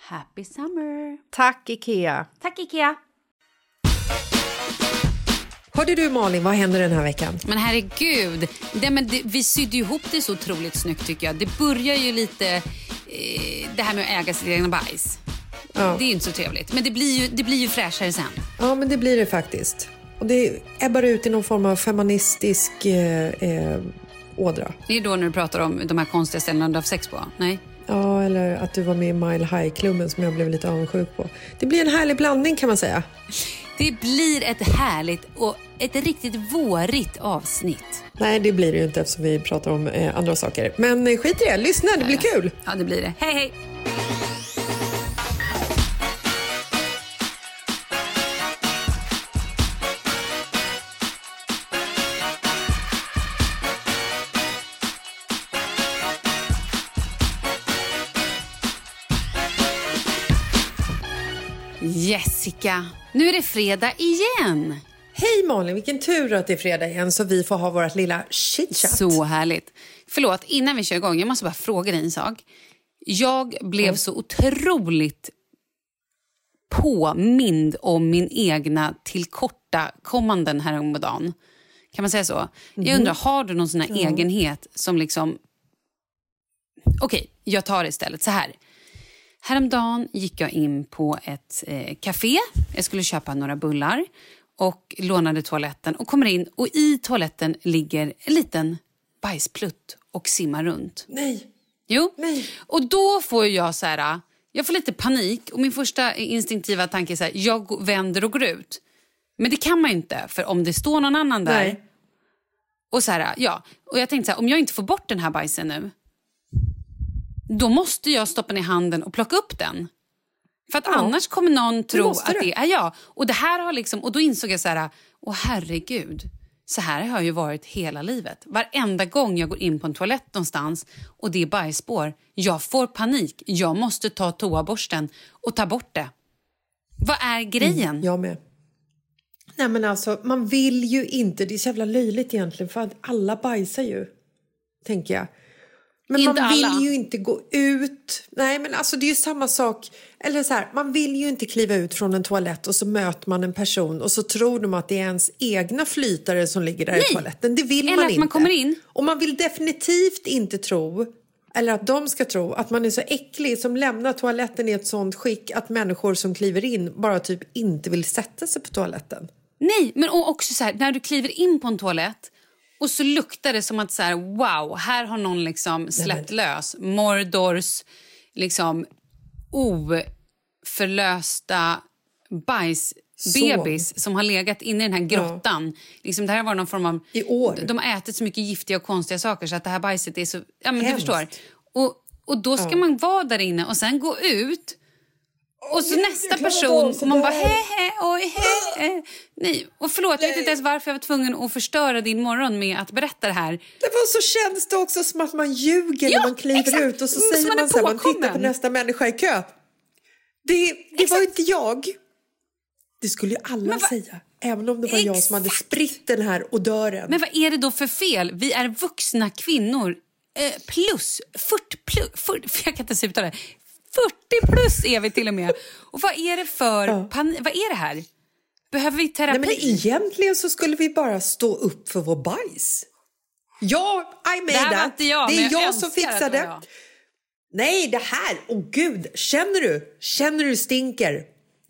Happy summer! Tack, Ikea! Tack Ikea! Hörde du Malin, vad händer den här veckan? Men herregud, det, men det, vi sydde ju ihop det så otroligt snyggt tycker jag. Det börjar ju lite, eh, det här med att äga sitt egna bajs. Ja. Det är ju inte så trevligt, men det blir ju, det blir ju fräschare sen. Ja, men det blir det faktiskt. Och det ebbar ut i någon form av feministisk eh, eh, ådra. Det är då när du pratar om de här konstiga ställena du har haft sex på? Nej? Ja, eller att du var med i Mile High-klubben som jag blev lite avundsjuk på. Det blir en härlig blandning kan man säga. Det blir ett härligt och ett riktigt vårigt avsnitt. Nej, det blir det ju inte eftersom vi pratar om eh, andra saker. Men eh, skit i det, lyssna, det blir kul! Ja, det blir det. Hej, hej! Jessica, nu är det fredag igen. Hej Malin, vilken tur att det är fredag igen så vi får ha vårt lilla chitchat. Så härligt. Förlåt, innan vi kör igång, jag måste bara fråga dig en sak. Jag blev så otroligt påmind om min egna tillkortakommanden häromdagen. Kan man säga så? Jag undrar, har du någon sån här egenhet som liksom... Okej, jag tar det istället. Så här. Häromdagen gick jag in på ett eh, café. Jag skulle köpa några bullar och lånade toaletten och kommer in och i toaletten ligger en liten bajsplutt och simmar runt. Nej, Jo. Nej. Och då får jag så här, jag får lite panik och min första instinktiva tanke är så här, jag vänder och går ut. Men det kan man ju inte, för om det står någon annan där Nej. och så här, ja, och jag tänkte så här, om jag inte får bort den här bajsen nu, då måste jag stoppa ner handen och plocka upp den. För att Ja. annars kommer någon tro måste att det är jag. Och det här har liksom, och då insåg jag så här, åh herregud, så här har jag ju varit hela livet. Varenda gång jag går in på en toalett någonstans och det är bajsspår, jag får panik. Jag måste ta toaborsten och ta bort det. Vad är grejen? Jag med. Nej men alltså, man vill ju inte, det är så jävla löjligt egentligen för att alla bajsar ju. Tänker jag. Men Inte man vill alla. ju inte gå ut. Nej men alltså det är ju samma sak. Eller så här, man vill ju inte kliva ut från en toalett och så möter man en person och så tror de att det är ens egna flytare som ligger där Nej. i toaletten. Det vill Eller man att inte. man kommer in. Och man vill definitivt inte tro eller att de ska tro att man är så äcklig som lämnar toaletten i ett sånt skick att människor som kliver in bara typ inte vill sätta sig på toaletten. Nej, men och också så här, när du kliver in på en toalett och så luktar det som att så här, wow, här har någon liksom släppt lös Mordors liksom oförlösta bajsbebis som har legat inne i den här grottan. Liksom, det här var någon form av... I år. De har ätit så mycket giftiga och konstiga saker så att det här bajset är så... Ja, men du förstår. Och, och då ska man vara där inne och sen gå ut och så nästa person, och man bara sådär. he he, oj he, he. Nej, och förlåt, jag vet inte ens varför jag var tvungen att förstöra din morgon med att berätta det här. Det var så känns det också som att man ljuger Ja, när man kliver exakt. ut och så säger som man man så här, man tittar på nästa människa i kö. Det, det var inte jag. Det skulle ju alla säga. Även om det var jag som hade spritt den här odören. Men vad är det då för fel? Vi är vuxna kvinnor eh, plus 40 plus, 40, jag kan inte ens uttala det. 40 plus är vi till och med. Och vad är det för pan- vad är det här? Behöver vi terapi? Nej, men egentligen så skulle vi bara stå upp för vår bajs. Ja, I made det här var that. inte jag, det men är jag, jag som fixade det var jag. Nej, det här! Åh gud, känner du? Känner du stinker?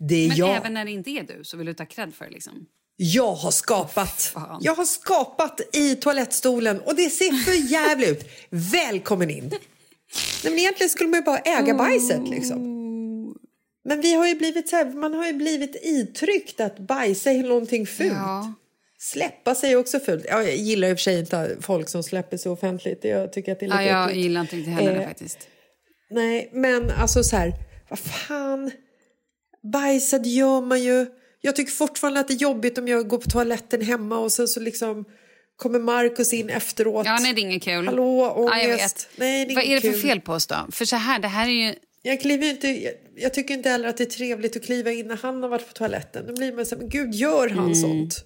Det är Men jag. även när det inte är du så vill du ta cred för det liksom. Jag har skapat. Fan. Jag har skapat i toalettstolen och det ser för jävligt ut. Välkommen in. Nej, men egentligen skulle man ju bara äga bajset liksom. Men vi har ju blivit så här, man har ju blivit itryckt att bajsa är någonting fult. Ja. Släppa sig är också fult. Ja, jag gillar i och för sig inte folk som släpper sig offentligt. Jag tycker att det är lite Ja, jag äckligt. gillar inte riktigt heller det Eh, faktiskt. Nej, men alltså så här, vad fan. Bajsa, det gör man ju. Jag tycker fortfarande att det är jobbigt om jag går på toaletten hemma och sen så liksom kommer Markus in efteråt. Ja, nej, det är inget kul. Hallå, ångest. Ja. Nej, det är Vad är det för kul. fel på oss då? För så här, det här är ju... Jag, kliver inte, jag, jag tycker inte heller att det är trevligt att kliva in när han har varit på toaletten. Då blir man så här, men gud, gör han Mm. sånt?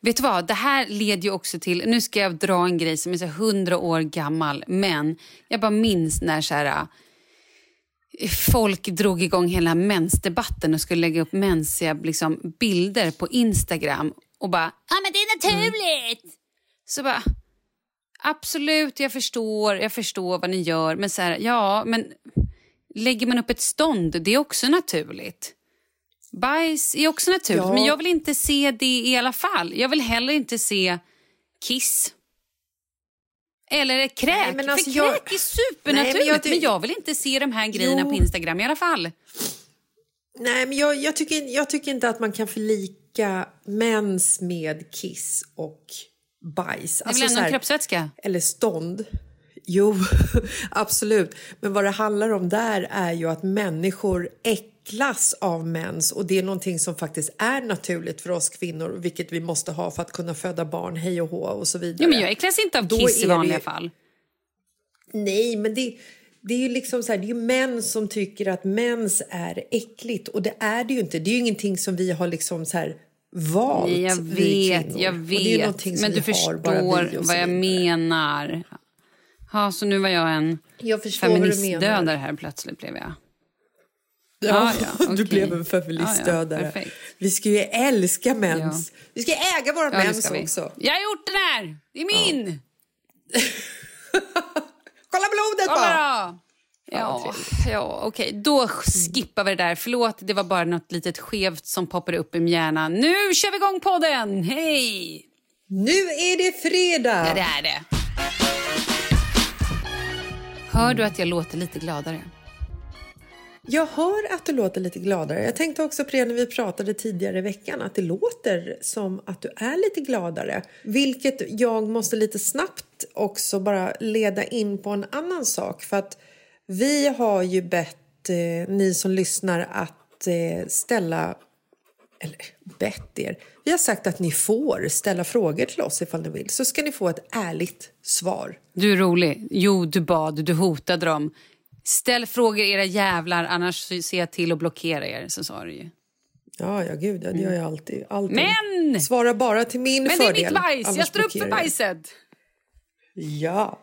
Vet du vad, det här leder ju också till... Nu ska jag dra en grej som är så 100 år gammal, men jag bara minns när så här, folk drog igång hela mensdebatten och skulle lägga upp mensiga liksom, bilder på Instagram och bara ja men det är naturligt. Så bara absolut, jag förstår, jag förstår vad ni gör, men så här, ja, men lägger man upp ett stånd, det är också naturligt. Bajs är också naturligt, Ja. men jag vill inte se det i alla fall. Jag vill heller inte se kiss. Eller kräk. Nej, men alltså För jag- kräk är supernaturligt, Nej, men men, jag jag, ty- vill inte se de här grejerna Jo. på Instagram i alla fall. Nej, men jag, jag, tycker, jag tycker inte att man kan förlika mens med kiss och bajs. Det är väl Alltså, ändå en kroppsvätska? Eller stånd. Jo, absolut. Men vad det handlar om där är ju att människor äcklas av mens och det är någonting som faktiskt är naturligt för oss kvinnor vilket vi måste ha för att kunna föda barn, hej och hå och så vidare. Jo, men jag äcklas inte av kiss i det vanliga ju- fall. Nej, men det, det är ju liksom så här, det är män som tycker att mens är äckligt och det är det ju inte. Det är ju ingenting som vi har liksom så här valt. Nej, jag vet, jag vet. Men du förstår vad jag menar. Ja, så nu var jag en Jag du feministdödare här plötsligt blev jag. Ja, Ja, ja, du okej. blev en feministstödare. Ja, vi ska ju älska mens. Vi ska äga våra Ja, mens också. Jag har gjort den här! Det är min! Kolla blodet Kolla bara! då! Ja, ja okej. Då skippar vi det där. Förlåt, det var bara något litet skevt som poppade upp i min hjärna. Nu kör vi igång podden! Hej! Nu är det fredag! Ja, det är det. Hör du att jag låter lite gladare? Jag hör att du låter lite gladare. Jag tänkte också på det när vi pratade tidigare i veckan att det låter som att du är lite gladare. Vilket jag måste lite snabbt också bara leda in på en annan sak. För att vi har ju bett eh, ni som lyssnar att eh, ställa eller bett er. Vi har sagt att ni får ställa frågor till oss ifall ni vill. Så ska ni få ett ärligt svar. Du är rolig. Jo, du bad, du hotade dem. Ställ frågor era jävlar, annars ser jag till att blockera er. Så sa du ju. Ja, ja gud, ja, det gör jag alltid. alltid. Men! Svara bara till min Men fördel. det är mitt bajs, jag står upp för bajset. Ja.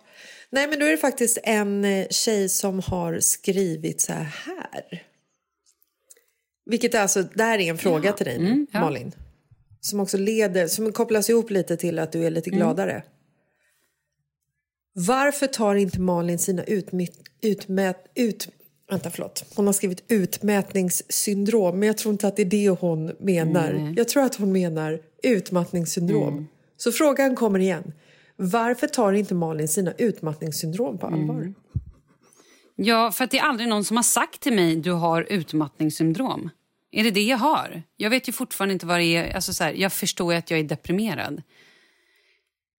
Nej, men då är det faktiskt en eh, tjej som har skrivit så här. Vilket är alltså, det här är en fråga till dig Mm, ja. Malin. Som också leder, som kopplas ihop lite till att du är lite Mm. gladare. Varför tar inte Malin sina utmät, utmät, ut, vänta, förlåt. Hon har skrivit utmätningssyndrom, men jag tror inte att det är det hon menar. Jag tror att hon menar utmattningssyndrom. Mm. Så frågan kommer igen. Varför tar inte Malin sina utmattningssyndrom på allvar? Mm. Ja, för att det är aldrig någon som har sagt till mig du har utmattningssyndrom. Är det det jag har? Jag vet ju fortfarande inte vad det är. Alltså så här, jag förstår ju att jag är deprimerad.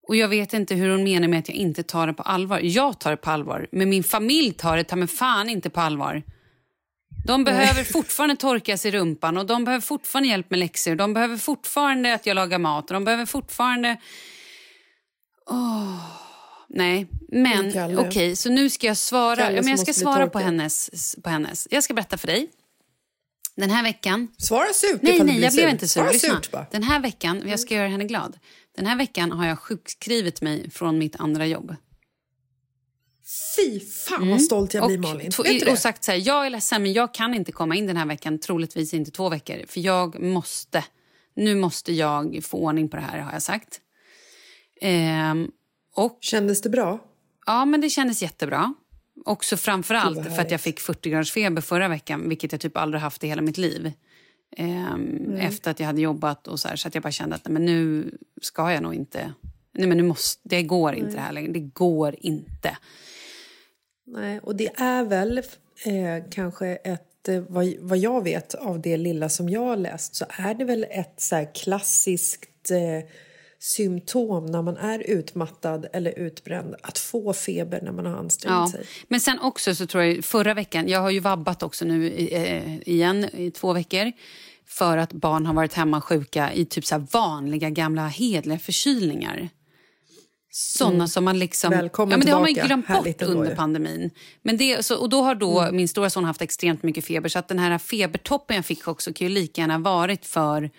Och jag vet inte hur hon menar med att jag inte tar det på allvar. Jag tar det på allvar, men min familj tar det ta mig fan inte på allvar. De behöver fortfarande torka sig i rumpan och de behöver fortfarande hjälp med läxor. De behöver fortfarande att jag lagar mat och de behöver fortfarande... Åh, nej, men okej, så nu ska jag svara. Kalle Ja, men jag ska svara på hennes, på hennes. Jag ska berätta för dig. Den här veckan Svara surt Nej, nej, jag blev inte sur. Svara Lyssna. surt bara. Den här veckan, jag ska göra henne glad. Den här veckan har jag sjukskrivit mig från mitt andra jobb. Fy fan vad stolt jag blir Malin. Mm. Vet du det? och sagt så här, jag är ledsen men jag kan inte komma in den här veckan, troligtvis inte två veckor. För jag måste, nu måste jag få ordning på det här har jag sagt. Ehm, och Kändes det bra? ja, men det kändes jättebra. Också framförallt för att jag fick 40 graders feber förra veckan, vilket jag typ aldrig haft i hela mitt liv. Ehm, Efter att jag hade jobbat och så här, så att jag bara kände att nej, men nu ska jag nog inte. Nej, men nu måste, det går inte det här längre. Det går inte. Nej, och det är väl eh, kanske ett, eh, vad, vad jag vet av det lilla som jag har läst så är det väl ett så klassiskt eh, symptom när man är utmattad eller utbränd att få feber när man har ansträngt Ja. sig. Men sen också så tror jag förra veckan, jag har ju vabbat också nu eh, igen i två veckor för att barn har varit hemma sjuka i typ så vanliga gamla hedliga förkylningar. Såna som man liksom... Mm. Välkommen ja, men det har man ju tillbaka. glömt Härligt bort under pandemin. Men det, så, och då har då Mm. min stora son haft extremt mycket feber så att den här febertoppen jag fick också kan ju lika gärna varit för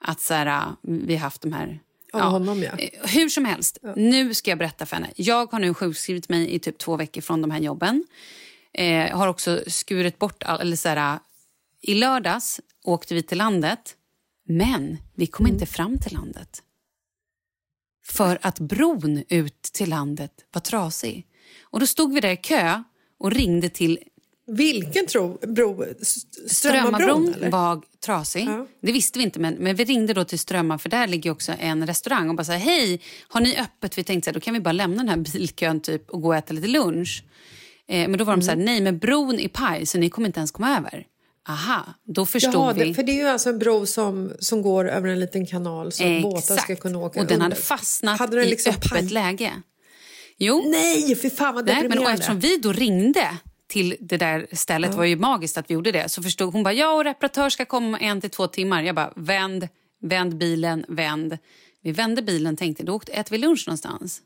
att så här, vi har haft de här... Av honom, ja. Eh, Hur som helst, nu ska jag berätta för henne. Jag har nu sjukskrivit mig i typ två veckor från de här jobben. Eh, har också skurit bort, all, eller så här, i lördags åkte vi till landet. Men vi kom Mm. inte fram till landet. För att bron ut till landet var trasig. Och då stod vi där i kö och ringde till Vilken tro, bro? Strömmabron var trasig. Ja. Det visste vi inte, men, men vi ringde då till Strömmar för där ligger också en restaurang och bara så här, hej, har ni öppet? Vi tänkte så här, då kan vi bara lämna den här bilkön typ och gå och äta lite lunch. Eh, men då var de så Mm. här, nej men bron är paj så ni kommer inte ens komma över. Aha, då förstod Jaha, vi. det, för det är ju alltså en bro som, som går över en liten kanal så att båtar ska kunna åka och den under. hade fastnat Hade den i liksom öppet paj- läge. Jo, Nej, för fan vad Nej, men och deprimerande. eftersom vi då ringde till det där stället var ju magiskt att vi gjorde det. Så förstod hon bara, ja och reparatör ska komma om en till två timmar. Jag bara, vänd, vänd bilen, vänd. Vi vände bilen tänkte, då åkte, äter vi lunch någonstans.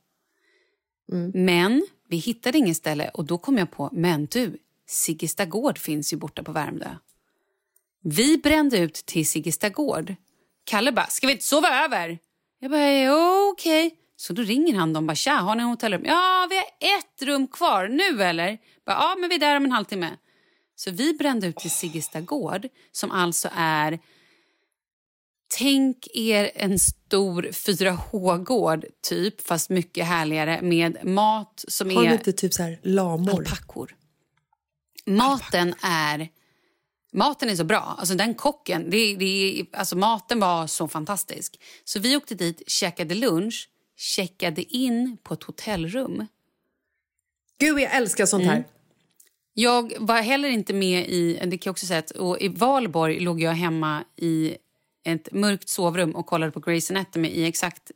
Men vi hittade inget ställe och då kom jag på, men du, Siggesta gård finns ju borta på Värmdö. Vi brände ut till Siggesta gård. Kalle bara, ska vi inte sova över? Jag bara, "Jo, okej. Så då ringer han dem bara, tja, har ni hotellrum? Ja, vi har ett rum kvar. Nu eller? Bara, ja, men vi är där om en halvtimme. Så vi brände ut till Siggesta gård som alltså är Tänk er en stor 4H-gård, typ, fast mycket härligare med mat som Har är inte typ så här lamor? alpackor. Maten är Maten är så bra. Alltså den kocken, det, det, alltså maten var så fantastisk. Så vi åkte dit, käkade lunch, checkade in på ett hotellrum. Gud, jag älskar sånt här. Jag var heller inte med i... det kan också säga, och I Valborg låg jag hemma i ett mörkt sovrum och kollade på Grey's Anatomy i exakt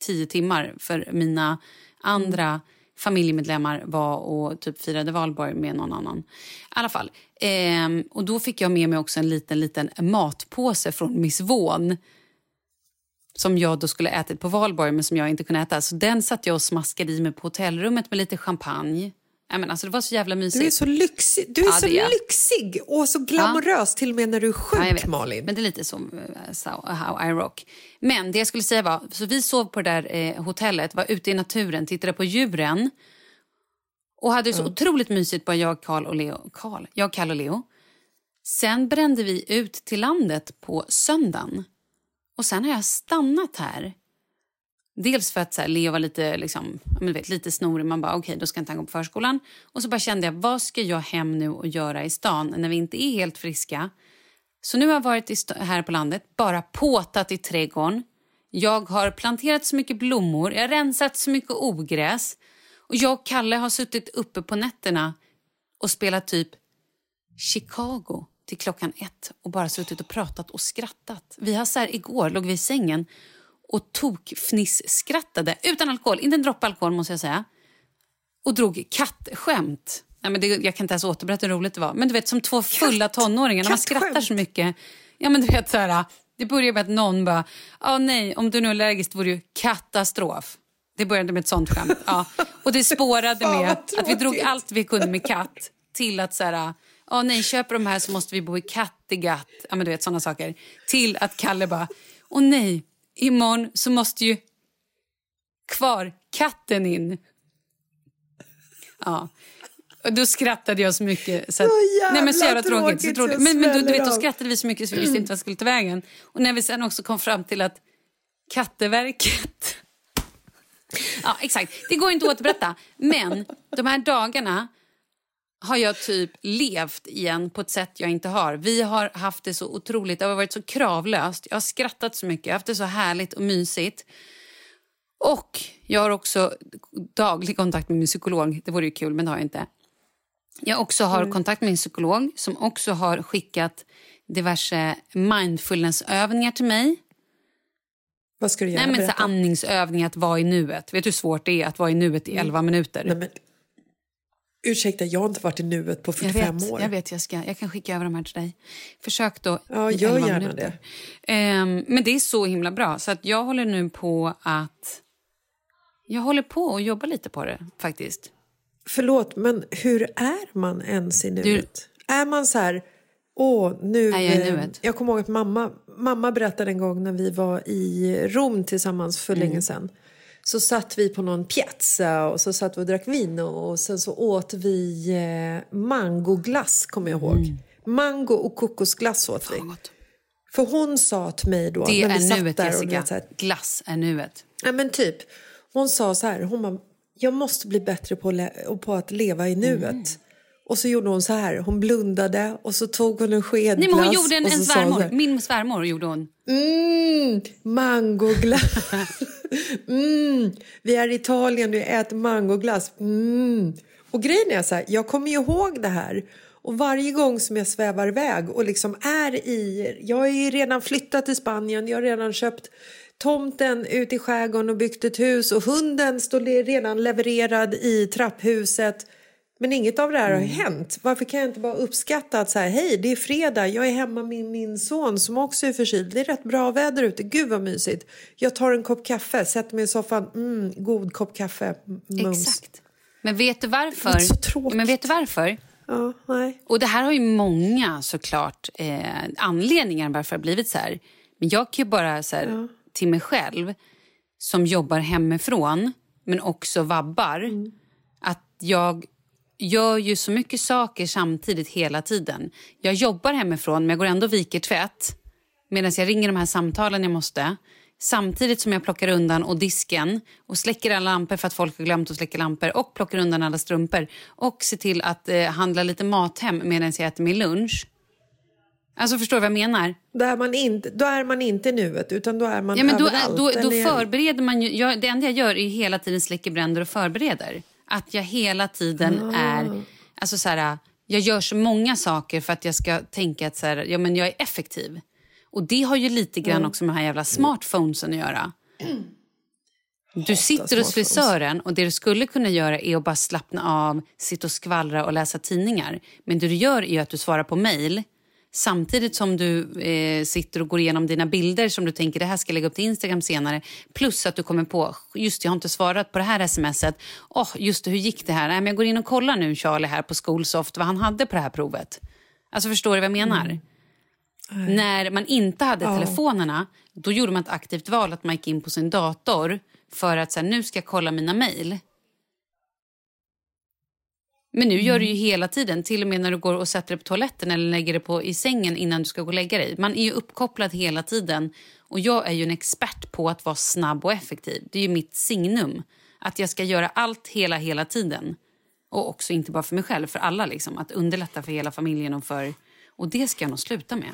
tio timmar för mina andra mm. familjemedlemmar var och typ firade valborg med någon annan. I alla fall. Ehm, och då fick jag med mig också en liten, liten matpåse från Miss Vaughan som jag då skulle ätit på valborg men som jag inte kunde äta. Så den satt jag och smaskade i mig på hotellrummet med lite champagne. men alltså, det var så jävla mysigt. Du är så lyxig, du är ja, så lyxig och så glamorös ja. till och med när du är sjuk, ja, Malin. Men det är lite så, eh, how I rock. Men det jag skulle säga var, så vi sov på det där eh, hotellet, var ute i naturen, tittade på djuren och hade så mm. otroligt mysigt bara jag, Karl och Leo. Carl, jag, Karl och Leo. Sen brände vi ut till landet på söndagen. Och sen har jag stannat här. Dels för att så här, Leo var lite, liksom, men vet, lite snorig. Man bara, okej, okay, då ska inte han gå på förskolan. Och så bara kände jag, vad ska jag hem nu och göra i stan när vi inte är helt friska? Så nu har jag varit här på landet, bara påtat i trädgården. Jag har planterat så mycket blommor, jag har rensat så mycket ogräs. Och jag och Kalle har suttit uppe på nätterna och spelat typ Chicago till klockan ett och bara suttit och pratat och skrattat. Vi har så här, igår låg vi i sängen och tokfniss-skrattade utan alkohol, inte en droppe alkohol måste jag säga. Och drog kattskämt. Nej, men det, jag kan inte ens återberätta hur roligt det var. Men du vet som två fulla tonåringar när man skrattar så mycket. Ja men du vet så här, det började med att någon bara, ja nej om du nu är allergisk vore det katastrof. Det började med ett sånt skämt. Ja. Och det spårade med att vi drog allt vi kunde med katt till att så här, oh, nej, köper de här så måste vi bo i Kattegatt. Ja, men du vet sådana saker. Till att Kalle bara, åh nej, imorgon så måste ju kvar katten in. Ja. Och då skrattade jag så mycket. Så att, så nej, men så jävla tråkigt. Så tråkigt. Men, men då, du vet, då skrattade vi så mycket så vi visste inte vad skulle ta vägen. Och när vi sen också kom fram till att Katteverket... Ja, exakt. Det går inte att återberätta. Men de här dagarna har jag typ levt igen på ett sätt jag inte har. Vi har haft det så otroligt, det har varit så kravlöst. Jag har skrattat så mycket, jag har haft det så härligt och mysigt. Och jag har också daglig kontakt med min psykolog. Det vore ju kul, men det har jag inte. Jag också har mm. kontakt med min psykolog som också har skickat diverse mindfulnessövningar till mig. Vad ska du göra? Nej, men så andningsövningar, att vara i nuet. Vet du hur svårt det är att vara i nuet i 11 mm. minuter? Nej, men Ursäkta, jag har inte varit i nuet på 45 jag vet, år. Jag vet, jag, ska, jag kan skicka över de här till dig. Försök då Ja, gör gärna minuter. det. Um, men det är så himla bra. Så att jag håller nu på att... Jag håller på och jobbar lite på det faktiskt. Förlåt, men hur är man ens i nuet? Du... Är man så här... Åh, nu... Är jag, i nuet? jag kommer ihåg att mamma, mamma berättade en gång när vi var i Rom tillsammans för mm. länge sedan så satt vi på någon piazza och så satt vi och drack vin och sen så åt vi eh, mangoglass kommer jag ihåg. Mm. Mango och kokosglass åt vi. För hon sa till mig då... Det när vi är satt nuet där Jessica. Och, så här, Glass är nuet. Ja men typ. Hon sa så här, hon bara, jag måste bli bättre på, på att leva i nuet. Mm. Och så gjorde hon så här, hon blundade och så tog hon en sked Nej, men hon gjorde en, en svärmor, min svärmor gjorde hon. Mm, mangoglass. mm, vi är i Italien, och äter mangoglass. Mm. Och grejen är så här, jag kommer ihåg det här. Och varje gång som jag svävar iväg och liksom är i... Jag har ju redan flyttat till Spanien, jag har redan köpt tomten ute i skärgården och byggt ett hus och hunden står redan levererad i trapphuset. Men inget av det här mm. har hänt. Varför kan jag inte bara uppskatta att så här, hej, det är fredag, jag är hemma med min son som också är förkyld. Det är rätt bra väder ute, gud vad mysigt. Jag tar en kopp kaffe, sätter mig i soffan, mm, god kopp kaffe, mums. Exakt. Men vet du varför? Så tråkigt. Men vet du varför? Ja, nej. Och det här har ju många såklart eh, anledningar varför det har blivit så här. Men jag kan ju bara så här, ja. till mig själv som jobbar hemifrån men också vabbar. Mm. Att jag gör ju så mycket saker samtidigt hela tiden. Jag jobbar hemifrån men jag går ändå och viker tvätt medan jag ringer de här samtalen jag måste. Samtidigt som jag plockar undan och disken och släcker alla lampor för att folk har glömt att släcka lampor och plockar undan alla strumpor och ser till att eh, handla lite mat hem medan jag äter min lunch. Alltså förstår du vad jag menar? Då är man inte, då är man inte nuet utan då är man ja, men då, överallt. Då, då, då förbereder man ju, jag, det enda jag gör är hela tiden släcker bränder och förbereder. Att jag hela tiden ah. är... Alltså så här, jag gör så många saker för att jag ska tänka att så här, ja, men jag är effektiv. Och det har ju lite grann också med de här jävla smartphonesen att göra. Du sitter hos frisören och det du skulle kunna göra är att bara slappna av, sitta och skvallra och läsa tidningar. Men det du gör är att du svarar på mejl samtidigt som du eh, sitter och går igenom dina bilder som du tänker det här ska jag lägga upp till Instagram senare. Plus att du kommer på, just jag har inte svarat på det här smset. Oh, just det, hur gick det här? Nej, men jag går in och kollar nu Charlie här på Skolsoft vad han hade på det här provet. Alltså förstår du vad jag menar? Mm. När man inte hade ja. telefonerna då gjorde man ett aktivt val att man gick in på sin dator för att så här, nu ska jag kolla mina mejl. Men nu gör du ju hela tiden, till och med när du går och sätter dig på toaletten eller lägger dig på i sängen innan du ska gå och lägga dig. Man är ju uppkopplad hela tiden och jag är ju en expert på att vara snabb och effektiv. Det är ju mitt signum. Att jag ska göra allt hela, hela tiden. Och också inte bara för mig själv, för alla liksom. Att underlätta för hela familjen och för... Och det ska jag nog sluta med.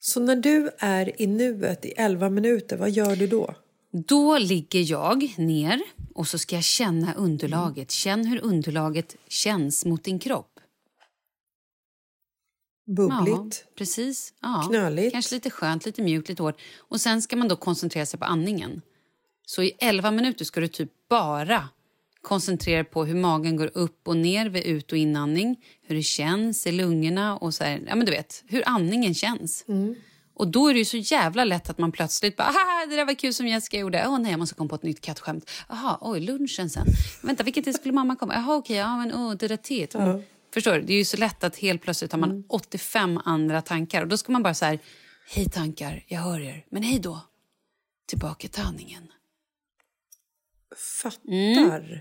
Så när du är i nuet i 11 minuter, vad gör du då? Då ligger jag ner och så ska jag känna underlaget. Känn hur underlaget känns mot din kropp. Bubbligt. Ja, precis. Ja. Knöligt. Kanske lite skönt, lite mjukt, lite hårt. Och sen ska man då koncentrera sig på andningen. Så i 11 minuter ska du typ bara koncentrera på hur magen går upp och ner vid ut och inandning. Hur det känns i lungorna och så här, ja men du vet, hur andningen känns. Mm. Och då är det så jävla lätt att man plötsligt bara, Haha, det där var kul som Jessica gjorde. Åh oh, nej, jag måste komma på ett nytt kattskämt. Jaha, oj, lunchen sen. Vänta, vilken tid skulle mamma komma? Jaha, okej, ja men åh, det där teet. Mm. Förstår du? Det är ju så lätt att helt plötsligt har man 85 andra tankar. Och då ska man bara så här, hej tankar, jag hör er, men hej då. Tillbaka till andningen. Fattar. Mm.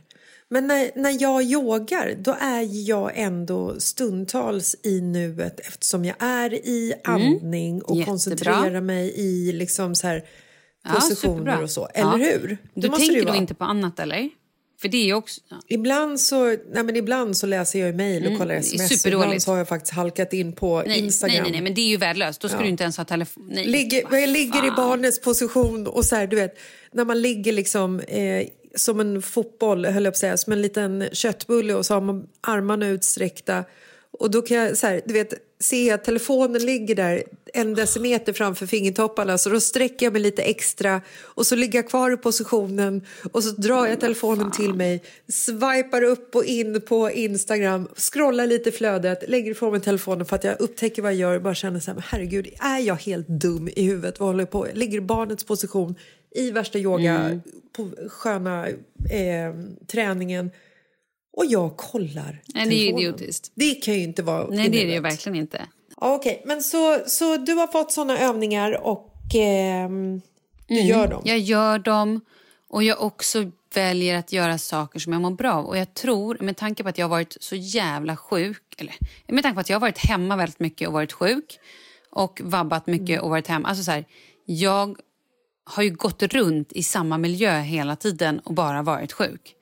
Men när, när jag yogar då är jag ändå stundtals i nuet eftersom jag är i mm. andning mm. och Jättebra. koncentrerar mig i liksom så här positioner ja, och så. Eller ja. hur? Du tänker då inte på annat eller? För det är också... Ja. Ibland, så, nej men ibland så läser jag mejl och mm, kollar sms. Ibland så har jag faktiskt halkat in på nej, Instagram. Nej, nej, nej, men det är ju värdelöst. Då ska ja. du inte ens ha telefon. Nej, ligger, jag ligger i barnets position och så här, du vet, när man ligger liksom eh, som en fotboll, höll jag på att säga, som en liten köttbulle och så har man armarna utsträckta. Och då kan jag så här, du vet, se att telefonen ligger där en decimeter framför fingertopparna så då sträcker jag mig lite extra och så ligger jag kvar i positionen och så drar jag telefonen till mig, swipar upp och in på Instagram, scrollar lite i flödet, lägger ifrån mig telefonen för att jag upptäcker vad jag gör och bara känner så här, herregud, är jag helt dum i huvudet? Vad håller jag på? Jag ligger i barnets position i värsta yoga, mm. på sköna eh, träningen och jag kollar Nej, det är idiotiskt. Det kan ju inte vara Nej, det är det ju verkligen inte. Okej, okay. men så, så du har fått såna övningar och eh, du mm. gör dem? Jag gör dem och jag också väljer att göra saker som jag mår bra av. Och jag tror, med tanke på att jag har varit så jävla sjuk, eller med tanke på att jag har varit hemma väldigt mycket och varit sjuk och vabbat mycket mm. och varit hemma. Alltså så här, jag har ju gått runt i samma miljö hela tiden och bara varit sjuk.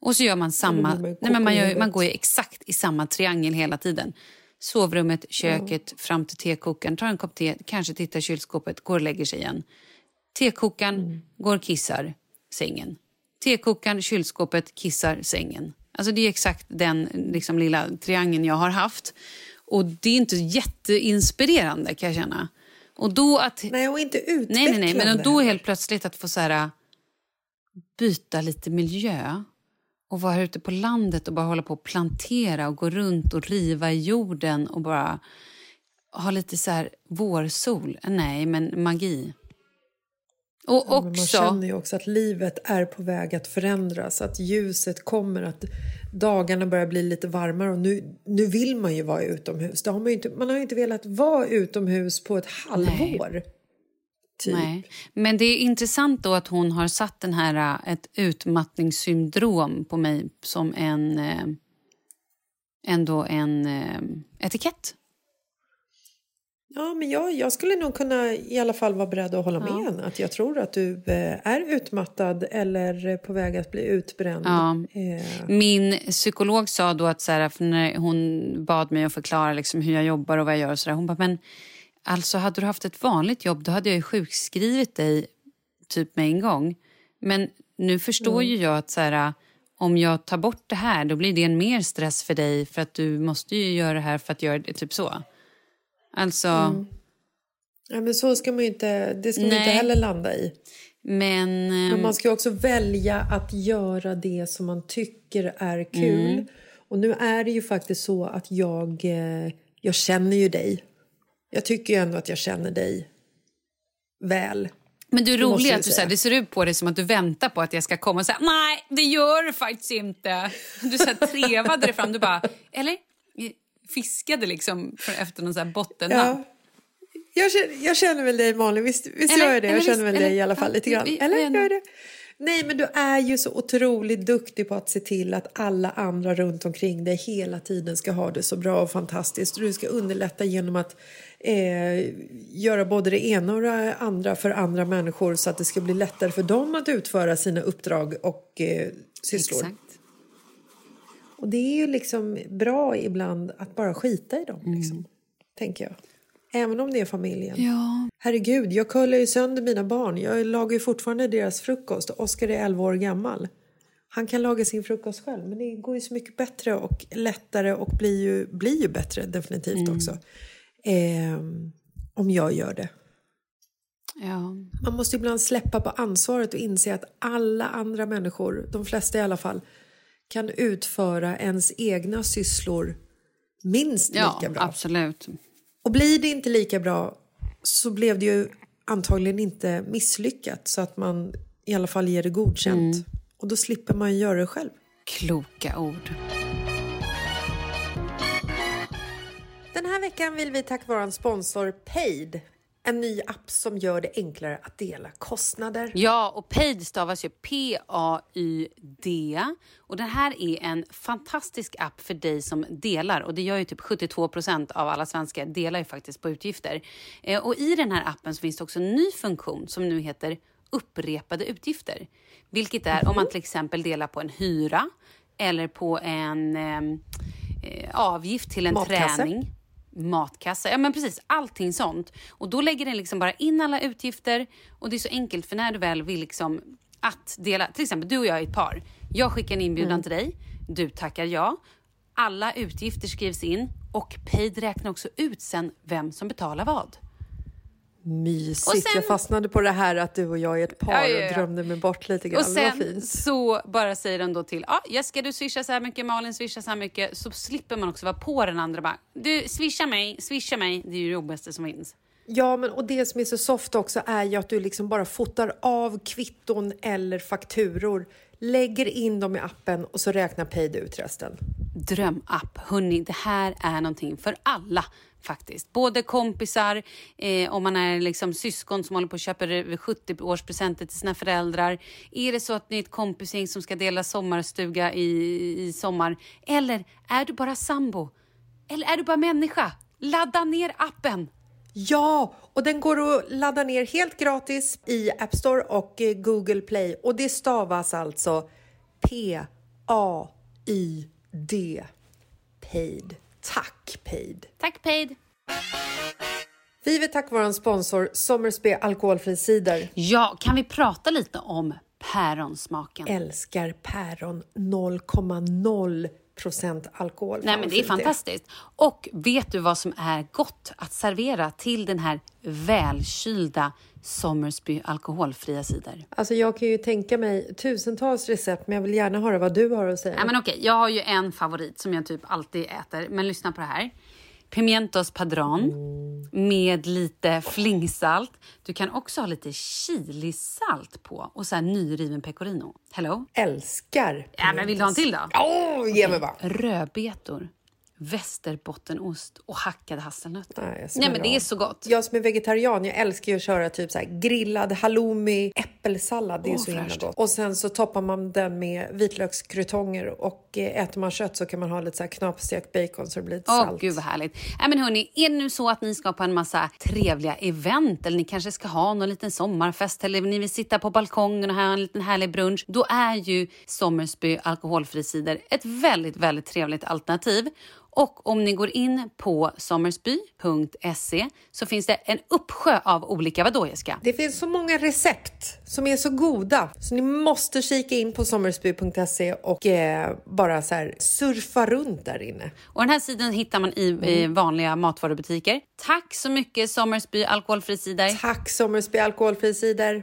Och så gör man samma... Nej, men man, gör, man går ju exakt i samma triangel hela tiden. Sovrummet, köket, ja. fram till tekokaren, tar en kopp te, kanske tittar i kylskåpet, går och lägger sig igen. Tekokaren, mm. går och kissar, sängen. Tekokaren, kylskåpet, kissar, sängen. Alltså det är exakt den liksom, lilla triangeln jag har haft. Och det är inte jätteinspirerande kan jag känna. Och då att... Nej, och inte utvecklande. Nej, nej, nej. Men då helt plötsligt att få så här, byta lite miljö och vara ute på landet och bara hålla på och plantera och gå runt och riva i jorden och bara ha lite så här vårsol. Nej, men magi. Och ja, också... Man känner ju också att livet är på väg att förändras, att ljuset kommer, att dagarna börjar bli lite varmare och nu, nu vill man ju vara utomhus. Det har man, ju inte, man har ju inte velat vara utomhus på ett halvår. Nej. Typ. Nej. Men det är intressant då att hon har satt den här, äh, ett utmattningssyndrom på mig som en, äh, ändå en äh, etikett. Ja, men jag, jag skulle nog kunna i alla fall vara beredd att hålla med ja. Att jag tror att du är utmattad eller på väg att bli utbränd. Ja. Eh. Min psykolog sa då att så här, när hon bad mig att förklara liksom hur jag jobbar och vad jag gör och så där, hon bara, men Alltså hade du haft ett vanligt jobb då hade jag ju sjukskrivit dig typ med en gång. Men nu förstår mm. ju jag att så här, om jag tar bort det här då blir det en mer stress för dig för att du måste ju göra det här för att göra det, typ så. Alltså... Mm. Ja, men så ska man inte, det ska man Nej. inte heller landa i. Men... Men ehm, man ska också välja att göra det som man tycker är kul. Mm. Och nu är det ju faktiskt så att jag, eh, jag känner ju dig. Jag tycker ju ändå att jag känner dig väl. Men du är rolig att du, så här, det ser ut på dig som att du väntar på att jag ska komma och säga nej, det gör du faktiskt inte. Du så här, trevade det fram, du bara, eller? Fiskade liksom för- efter någon så här bottennapp. Ja. Jag känner, jag känner väl dig Malin, visst, visst Eller- gör jag det? Jag känner väl eller- dig i alla fall lite grann. Eller gör jag det? Nej men du är ju så otroligt duktig på att se till att alla andra runt omkring dig hela tiden ska ha det så bra och fantastiskt. Du ska underlätta genom att eh, göra både det ena och det andra för andra människor så att det ska bli lättare för dem att utföra sina uppdrag och eh, sysslor. Exakt. Och det är ju liksom bra ibland att bara skita i dem, liksom, tänker jag. Även om det är familjen. Mm. Ja. Herregud, jag kollar ju sönder mina barn. Jag lagar ju fortfarande deras frukost. Oskar är 11 år gammal. Han kan laga sin frukost själv, men det går ju så mycket bättre och lättare och blir ju, blir ju bättre definitivt Mm. också. Ehm, om jag gör det. ja. Man måste ibland släppa på ansvaret och inse att alla andra människor, de flesta i alla fall, kan utföra ens egna sysslor minst Ja, lika bra. absolut. Och blir det inte lika bra så blev det ju antagligen inte misslyckat så att man i alla fall ger det godkänt. Mm. Och då slipper man göra det själv. Kloka ord. Den här veckan vill vi tack vara sponsor Paid. En ny app som gör det enklare att dela kostnader. Ja, och Paid stavas ju P-A-Y-D. Och det här är en fantastisk app för dig som delar. Och det gör ju typ 72 procent av alla svenskar delar ju faktiskt på utgifter. Eh, och i den här appen så finns det också en ny funktion som nu heter upprepade utgifter. Vilket är om man till exempel delar på en hyra eller på en eh, eh, avgift till en Matkasse. träning matkassa. Ja, men precis. Allting sånt. Och Då lägger den liksom bara in alla utgifter. Och Det är så enkelt, för när du väl vill liksom att dela... Till exempel, du och jag är ett par. Jag skickar en inbjudan Mm. till dig. Du tackar ja. Alla utgifter skrivs in och Paid räknar också ut sen vem som betalar vad. Mysigt. Och sen- Jag fastnade på det här att du och jag är ett par Ja, ja, ja. och drömde mig bort lite grann. Och sen så bara säger den då till, ja Jessica du swishar så här mycket, Malin swishar så här mycket. Så slipper man också vara på den andra bara, du swisha mig, swisha mig. Det är ju det jobbigaste som finns. Ja, men och det som är så soft också är ju att du liksom bara fotar av kvitton eller fakturor, lägger in dem i appen och så räknar Paid ut resten. drömapp. Hörni, det här är någonting för alla faktiskt. Både kompisar, eh, om man är liksom syskon som håller på och köper 70-årspresenter till sina föräldrar. Är det så att ni är ett kompisgäng som ska dela sommarstuga i, i sommar? Eller är du bara sambo? Eller är du bara människa? Ladda ner appen! Ja, och den går att ladda ner helt gratis i App Store och eh, Google Play. Och det stavas alltså P-A-Y-D. Paid. Tack, Paid. Tack Paid! Vi vill tacka vår sponsor Sommersby Alkoholfri Cider. Ja, kan vi prata lite om päronsmaken? Älskar päron 0,0 procent alkohol. Nej, men det är fantastiskt. Och vet du vad som är gott att servera till den här välkylda Sommersby alkoholfria cider? Alltså jag kan ju tänka mig tusentals recept men jag vill gärna höra vad du har att säga. Nej, men okej, jag har ju en favorit som jag typ alltid äter, men lyssna på det här. Pimientos padron med lite flingsalt. Du kan också ha lite chilisalt på och så här nyriven pecorino. Hello? Älskar Ja, men vill du ha en till då? Åh, ge mig bara! Rödbetor, västerbottenost och hackade hasselnötter. Nej, Nej, men det är så gott. Jag som är vegetarian, jag älskar ju att köra typ så grillad halloumi, äppelsallad. Det är Åh, så himla gott. Och sen så toppar man den med vitlökskrutonger och eh, äter man kött så kan man ha lite så här knapstekt bacon så det blir lite Åh, salt. gud vad härligt. Nej, men hörni, är det nu så att ni ska på en massa trevliga event eller ni kanske ska ha någon liten sommarfest eller ni vill sitta på balkongen och ha en liten härlig brunch, då är ju Sommersby alkoholfri cider ett väldigt, väldigt trevligt alternativ. Och om ni går in på sommersby.se så finns det en uppsjö av olika, vadå Jessica? Det finns så många recept som är så goda så ni måste kika in på sommersby.se och eh, bara så här surfa runt där inne. Och den här sidan hittar man i, i vanliga matvarubutiker. Tack så mycket Sommersby alkoholfri cider. Tack Sommersby alkoholfri cider.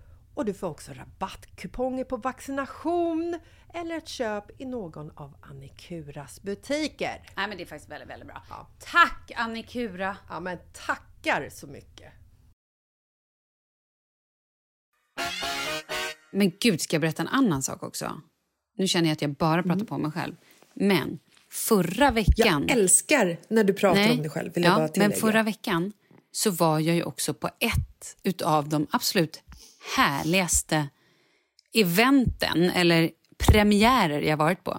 och du får också rabattkuponger på vaccination eller ett köp i någon av Annikuras butiker. Nej men det är faktiskt väldigt, väldigt bra. Ja. Tack Annikura! Ja men tackar så mycket! Men gud, ska jag berätta en annan sak också? Nu känner jag att jag bara pratar på mig själv. Men förra veckan... Jag älskar när du pratar Nej. om dig själv. Vill jag ja, bara tillägga. men förra veckan så var jag ju också på ett utav de absolut härligaste eventen eller premiärer jag varit på.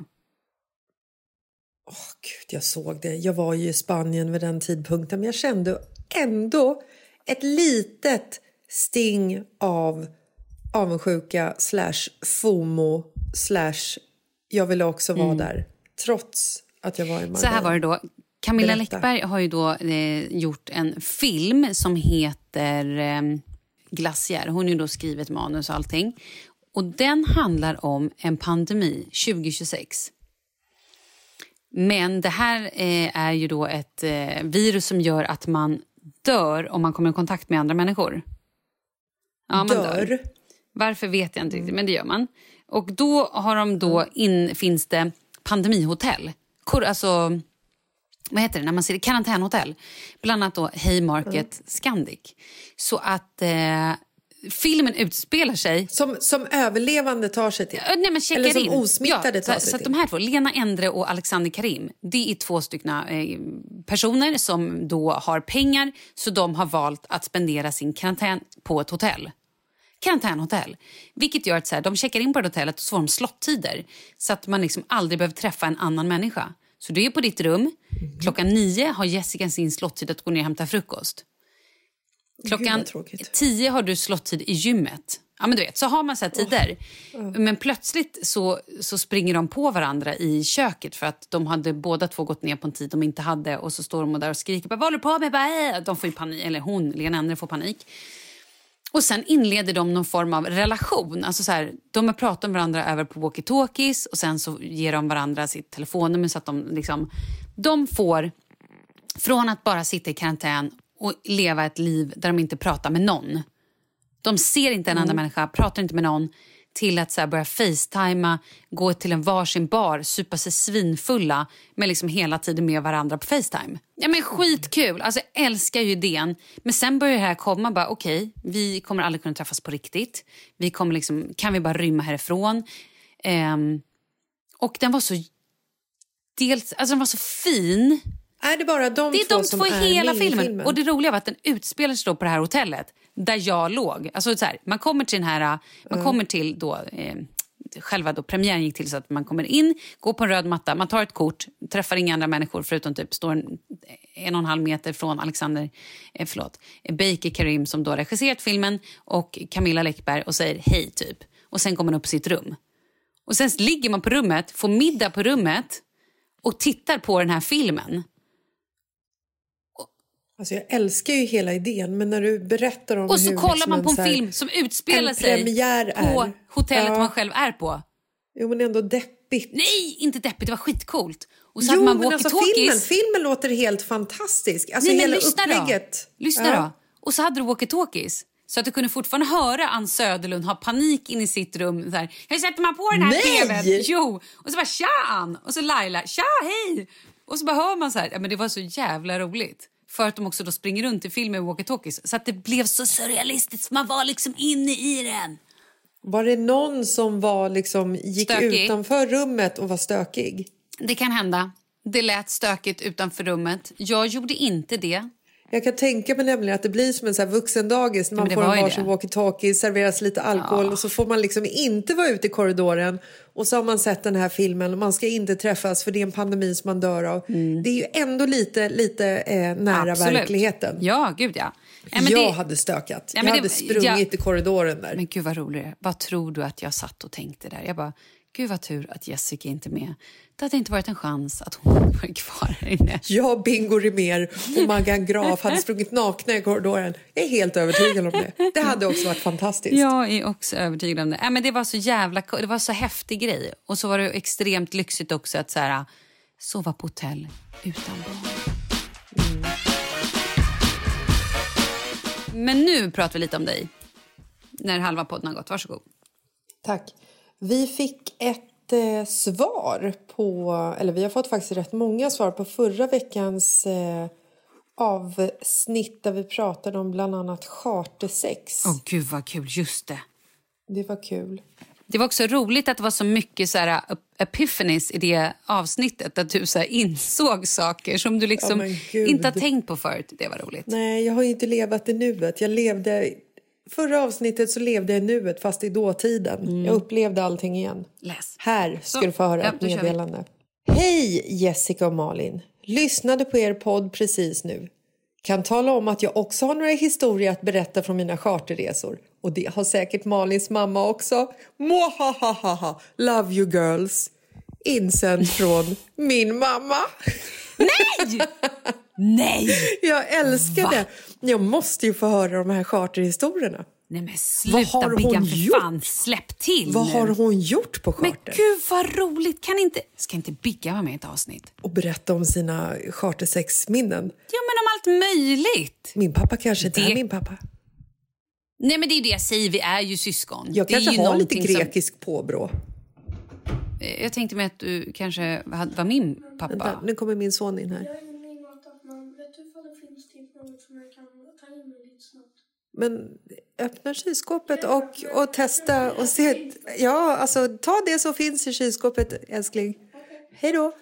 Åh, Gud, jag såg det. Jag var ju i Spanien vid den tidpunkten men jag kände ändå ett litet sting av avundsjuka slash FOMO slash jag ville också vara där trots att jag var i Marbella. Mm. Så här var det då. Camilla Berätta. Läckberg har ju då eh, gjort en film som heter eh, Glaciär. Hon har ju då skrivit manus och allting. Och den handlar om en pandemi 2026. Men det här eh, är ju då ett eh, virus som gör att man dör om man kommer i kontakt med andra människor. Ja, man Dör. Varför vet jag inte riktigt, men det gör man. Och då har de då in, finns det pandemihotell. Kor, alltså, vad heter det när man ser? Karantänhotell. Bland annat då Haymarket Scandic. Så att eh, filmen utspelar sig Som, som överlevande tar sig till. Nej, men checkar Eller som in. osmittade tar så, sig så att till. de här två, Lena Endre och Alexander Karim, det är två stycken eh, personer som då har pengar så de har valt att spendera sin karantän på ett hotell. Karantänhotell. Vilket gör att så här, de checkar in på det hotellet och så får de slottider så att man liksom aldrig behöver träffa en annan människa. Så du är på ditt rum. Klockan nio har Jessica sin slottid att gå ner och hämta frukost. Klockan tio har du slottid i gymmet. Ja, men du vet, så har man så tider. Men plötsligt så, så springer de på varandra i köket för att de hade båda två gått ner på en tid de inte hade och så står de där och skriker vad håller du på med? Äh. De får panik, eller hon, Lena Endre får panik. Och sen inleder de någon form av relation. Alltså så här, de har pratat med varandra över på walkie-talkies och sen så ger de varandra sitt telefonnummer så att de liksom... De får, från att bara sitta i karantän och leva ett liv där de inte pratar med någon. De ser inte en enda människa, pratar inte med någon till att så här börja facetima, gå till en varsin bar, supa sig svinfulla men liksom hela tiden med varandra på Facetime. Ja, men skitkul! Alltså, jag älskar ju idén. Men sen börjar det här komma. bara Okej, vi kommer aldrig kunna träffas på riktigt. Vi kommer liksom, kan vi bara rymma härifrån? Um, och den var så... Dels, alltså den var så fin. Är det bara de Det är två de som två är hela med i filmen. filmen? Och det roliga var att den utspelar sig på det här hotellet där jag låg. Alltså så här, man kommer till den här, man kommer till då, eh, själva då premiären gick till så att man kommer in, går på en röd matta, man tar ett kort, träffar inga andra människor förutom typ står en, en och en halv meter från Alexander, eh, förlåt, Baker Karim som då regisserat filmen och Camilla Läckberg och säger hej typ. Och sen går man upp på sitt rum. Och sen ligger man på rummet, får middag på rummet och tittar på den här filmen. Alltså jag älskar ju hela idén, men när du berättar om Och så hur kollar liksom man en på en här- film som utspelar en sig på är. hotellet Ja. man själv är på. Jo, men ändå deppigt. Nej, inte deppigt. Det var skitcoolt. Och så jo, man men alltså filmen, filmen låter helt fantastisk. Alltså Nej, men hela lyssna upplägget. Då. Lyssna Ja. då. Och så hade du walkie-talkies. Så att du kunde fortfarande höra Ann Söderlund ha panik in i sitt rum. Så här, Hur sätter man på den här Nej! tvn? Jo! Och så bara tja Ann! Och så Laila, tja hej! Och så bara hör man så här. Ja, men det var så jävla roligt. För att de också då springer runt i filmen walkie-talkies. Så att det blev så surrealistiskt. Man var liksom inne i den. Var det någon som var liksom, gick Stökig. utanför rummet och var stökig? Det kan hända. Det lät stökigt utanför rummet. Jag gjorde inte det. Jag kan tänka mig nämligen att det blir som en så här vuxendagis när man får en varsin walkie-talkie, serveras lite alkohol och så får man liksom inte vara ute i korridoren och så har man sett den här filmen och man ska inte träffas för det är en pandemi som man dör av. Det är ju ändå lite, lite eh, nära Mm. Absolut. verkligheten. Ja, gud ja. Men jag det- hade stökat. Ja, jag hade det- sprungit ja. i korridoren där. Men gud vad roligt. Vad tror du att jag satt och tänkte där? Jag bara, gud vad tur att Jessica inte är med. Det hade inte varit en chans att hon var kvar här inne. Jag, Bingo Rimér och Maggan Graf hade sprungit nakna i korridoren. Jag är helt övertygad om det. Det hade också varit fantastiskt. Jag är också övertygad om det. Nej, men det var så jävla det var så häftig grej. Och så var det extremt lyxigt också att så här, sova på hotell utan barn. Men nu pratar vi lite om dig. När halva podden har gått. Varsågod. Tack. Vi fick ett eh, svar på, eller vi har fått faktiskt rätt många svar på förra veckans eh, avsnitt där vi pratade om bland annat chartersex. Åh gud vad kul, just det. Det var kul. Det var också roligt att det var så mycket så här, epiphanies i det avsnittet. Att du så här, insåg saker som du liksom gud. inte har tänkt på förut. Det var roligt. Nej, jag har ju inte levat i nuet. Jag levde... Förra avsnittet så levde jag i nuet fast i dåtiden. Jag upplevde allting igen. Läs. Här ska Så, du få höra ja, ett meddelande. Hej Jessica och Malin! Lyssnade på er podd precis nu. Kan tala om att jag också har några historier att berätta från mina charterresor. Och det har säkert Malins mamma också. Mwahahaha! Love you girls! Insänd från min mamma. Nej! Jag älskar Va? det. Jag måste ju få höra de här charterhistorierna. Nej men Vad sluta hon Biggan, för gjort? fan. Släpp till Vad nu. har hon gjort på Men charter? gud vad roligt. Kan inte, ska inte Bigga vara med i ett avsnitt? Och berätta om sina chartersexminnen. Ja men om allt möjligt. Min pappa kanske inte Det- är min pappa. Nej men det är det jag säger, vi är ju syskon. Jag det är kanske ju har lite någonting som- grekisk påbrå. Eh, Jag tänkte mig att du kanske var min pappa. Vänta, nu kommer min son in här. Jag är min man. Vet du ifall det finns typ något som jag kan ta in mig lite snabbt? Men öppna kylskåpet och, och testa och se. Ja, alltså ta det som finns i kylskåpet, älskling. Hej då.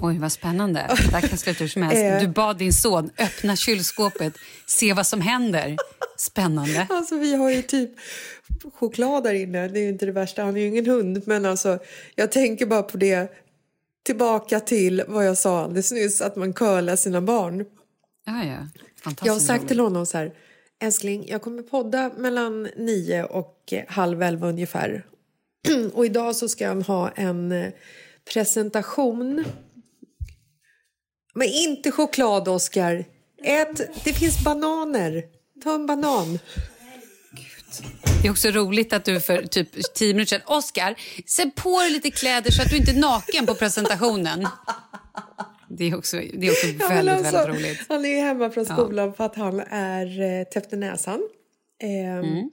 Oj, vad spännande. Det kan sluta hur som helst. Eh. Du bad din son öppna kylskåpet, se vad som händer. Spännande. Alltså vi har ju typ choklad där inne. Det är ju inte det värsta. Han är ju ingen hund. Men alltså, jag tänker bara på det. Tillbaka till vad jag sa alldeles nyss. Att man curlar sina barn. Ja, ja. Fantastiskt Jag har sagt till honom så här. Älskling, jag kommer podda mellan nio och halv elva ungefär. Och idag så ska jag ha en eh, presentation. Men inte choklad, Oskar! Ät, det finns bananer. Ta en banan. Det är också roligt att du för typ tio minuter sedan... Oskar, se på dig lite kläder så att du inte är naken på presentationen. Det är också, det är också Ja, väldigt, men alltså, väldigt roligt. Han är hemma från skolan för att han är eh, täppt i näsan. Ehm, Mm.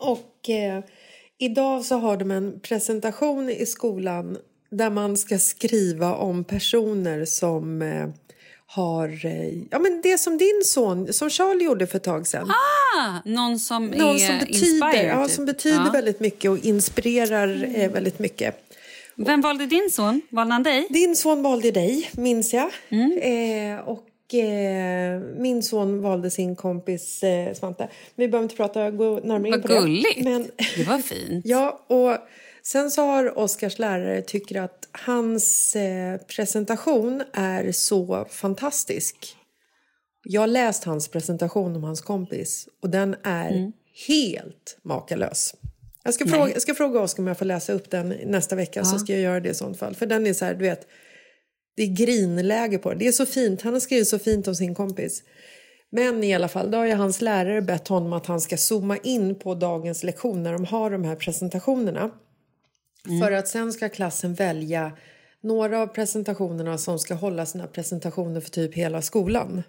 Och eh, idag så har de en presentation i skolan där man ska skriva om personer som eh, har... Eh, ja, men det som din son, som Charlie gjorde för ett tag sedan. Ah, någon som Någon är som betyder, inspired, ja, typ. som betyder Ja. väldigt mycket och inspirerar eh, väldigt mycket. Vem valde din son? Valde han dig? Din son valde dig, minns jag. Mm. Eh, och eh, min son valde sin kompis eh, Svante. Vi behöver inte prata, gå närmare in Vad på gulligt. det. Men, Det var fint. ja, och sen så har Oskars lärare tycker att hans eh, presentation är så fantastisk. Jag har läst hans presentation om hans kompis och den är Mm. helt makalös. Jag ska, fråga, jag ska fråga Oskar om jag får läsa upp den nästa vecka så ska jag göra det i sånt fall. För den är så här, du vet, det är grinläge på den. Det är så fint, han har skrivit så fint om sin kompis. Men i alla fall, då har ju hans lärare bett honom att han ska zooma in på dagens lektion när de har de här presentationerna. För att sen ska klassen välja några av presentationerna som ska hålla sina presentationer för typ hela skolan.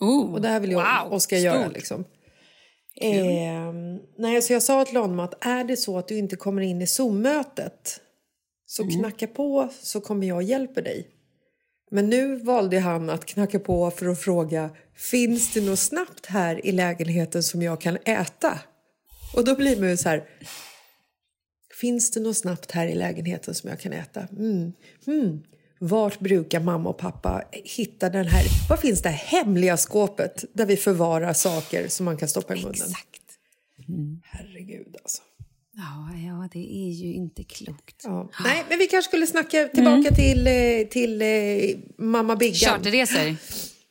Oh, Och det här vill jag wow, Oskar göra. Liksom. Eh, nej, så jag sa till honom att är det så att du inte kommer in i Zoom-mötet så Mm. knacka på så kommer jag och hjälper dig. Men nu valde han att knacka på för att fråga finns det något snabbt här i lägenheten som jag kan äta? Och då blir man ju så här Finns det något snabbt här i lägenheten som jag kan äta? Mm. Mm. Vart brukar mamma och pappa hitta den här... Var finns det här hemliga skåpet där vi förvarar saker som man kan stoppa i munnen? Exakt. Herregud alltså. Ja, ja, det är ju inte klokt. Ja. Nej, men vi kanske skulle snacka tillbaka till, eh, till eh, mamma Biggan. Charterresor.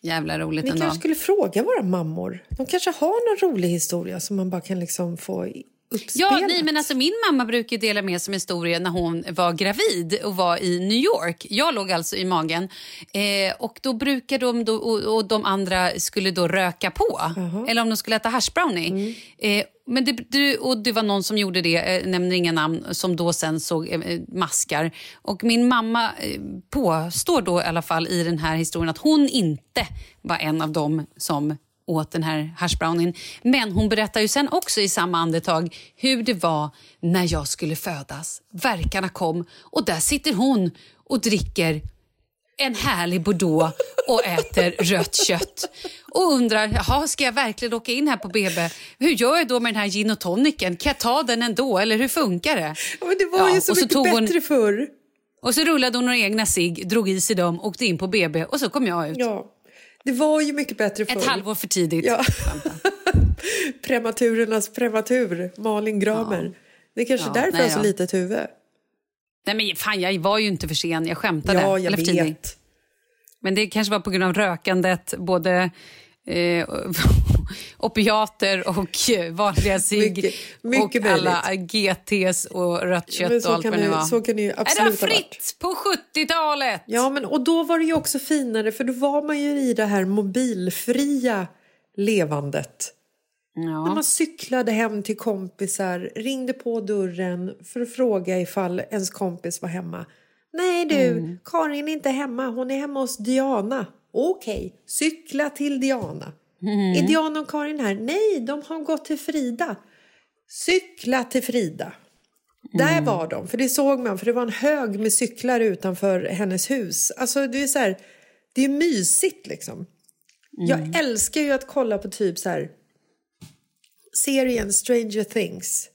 Jävla roligt Vi ändå. kanske skulle fråga våra mammor. De kanske har någon rolig historia som man bara kan liksom få uppspelat. Ja, nej, men alltså min mamma brukar dela med sig av historier när hon var gravid och var i New York. Jag låg alltså i magen eh, och då brukar de då, och, och de andra skulle då röka på. Eller om de skulle äta hash brownie. Mm. Eh, men det, det, och det var någon som gjorde det, eh, nämner inga namn, som då sen såg eh, maskar. Och min mamma eh, påstår då i alla fall i den här historien att hon inte var en av dem som åt den här hashbrownien. Men hon berättar ju sen också i samma andetag hur det var när jag skulle födas. Verkarna kom och där sitter hon och dricker en härlig bordeaux och äter rött kött. Och undrar, jaha, ska jag verkligen åka in här på BB? Hur gör jag då med den här gin och tonicen? Kan jag ta den ändå eller hur funkar det? Ja, men det var Ja, ju så och så mycket tog hon- bättre förr. Och så rullade hon några egna cigg, drog i sig dem, åkte in på BB och så kom jag ut. Ja, det var ju mycket bättre förr. Ett halvår för tidigt. Ja. Prematurernas prematur, Malin Gramer. Det är kanske Ja, därför nej jag har så litet huvud. Nej men fan, jag var ju inte för sen, jag skämtade. Ja, jag Eller tidig. vet. Men det kanske var på grund av rökandet, både eh, opiater och eh, vanliga cigg. Mycket- mycket och alla GTs och rött kött och allt vad det var. så kan det ju Nej, det absolut var fritt på 70-talet! Ja, men, och då var det ju också finare för då var man ju i det här mobilfria levandet. När Ja. man cyklade hem till kompisar, ringde på dörren för att fråga ifall ens kompis var hemma. Nej du, Mm. Karin är inte hemma, hon är hemma hos Diana. Okej, cykla till Diana. Mm. Är Diana och Karin här? Nej, de har gått till Frida. Cykla till Frida. Där Mm. var de, för det såg man, för det var en hög med cyklar utanför hennes hus. Alltså det är så här, det är mysigt liksom. Mm. Jag älskar ju att kolla på typ så här serien Stranger Things.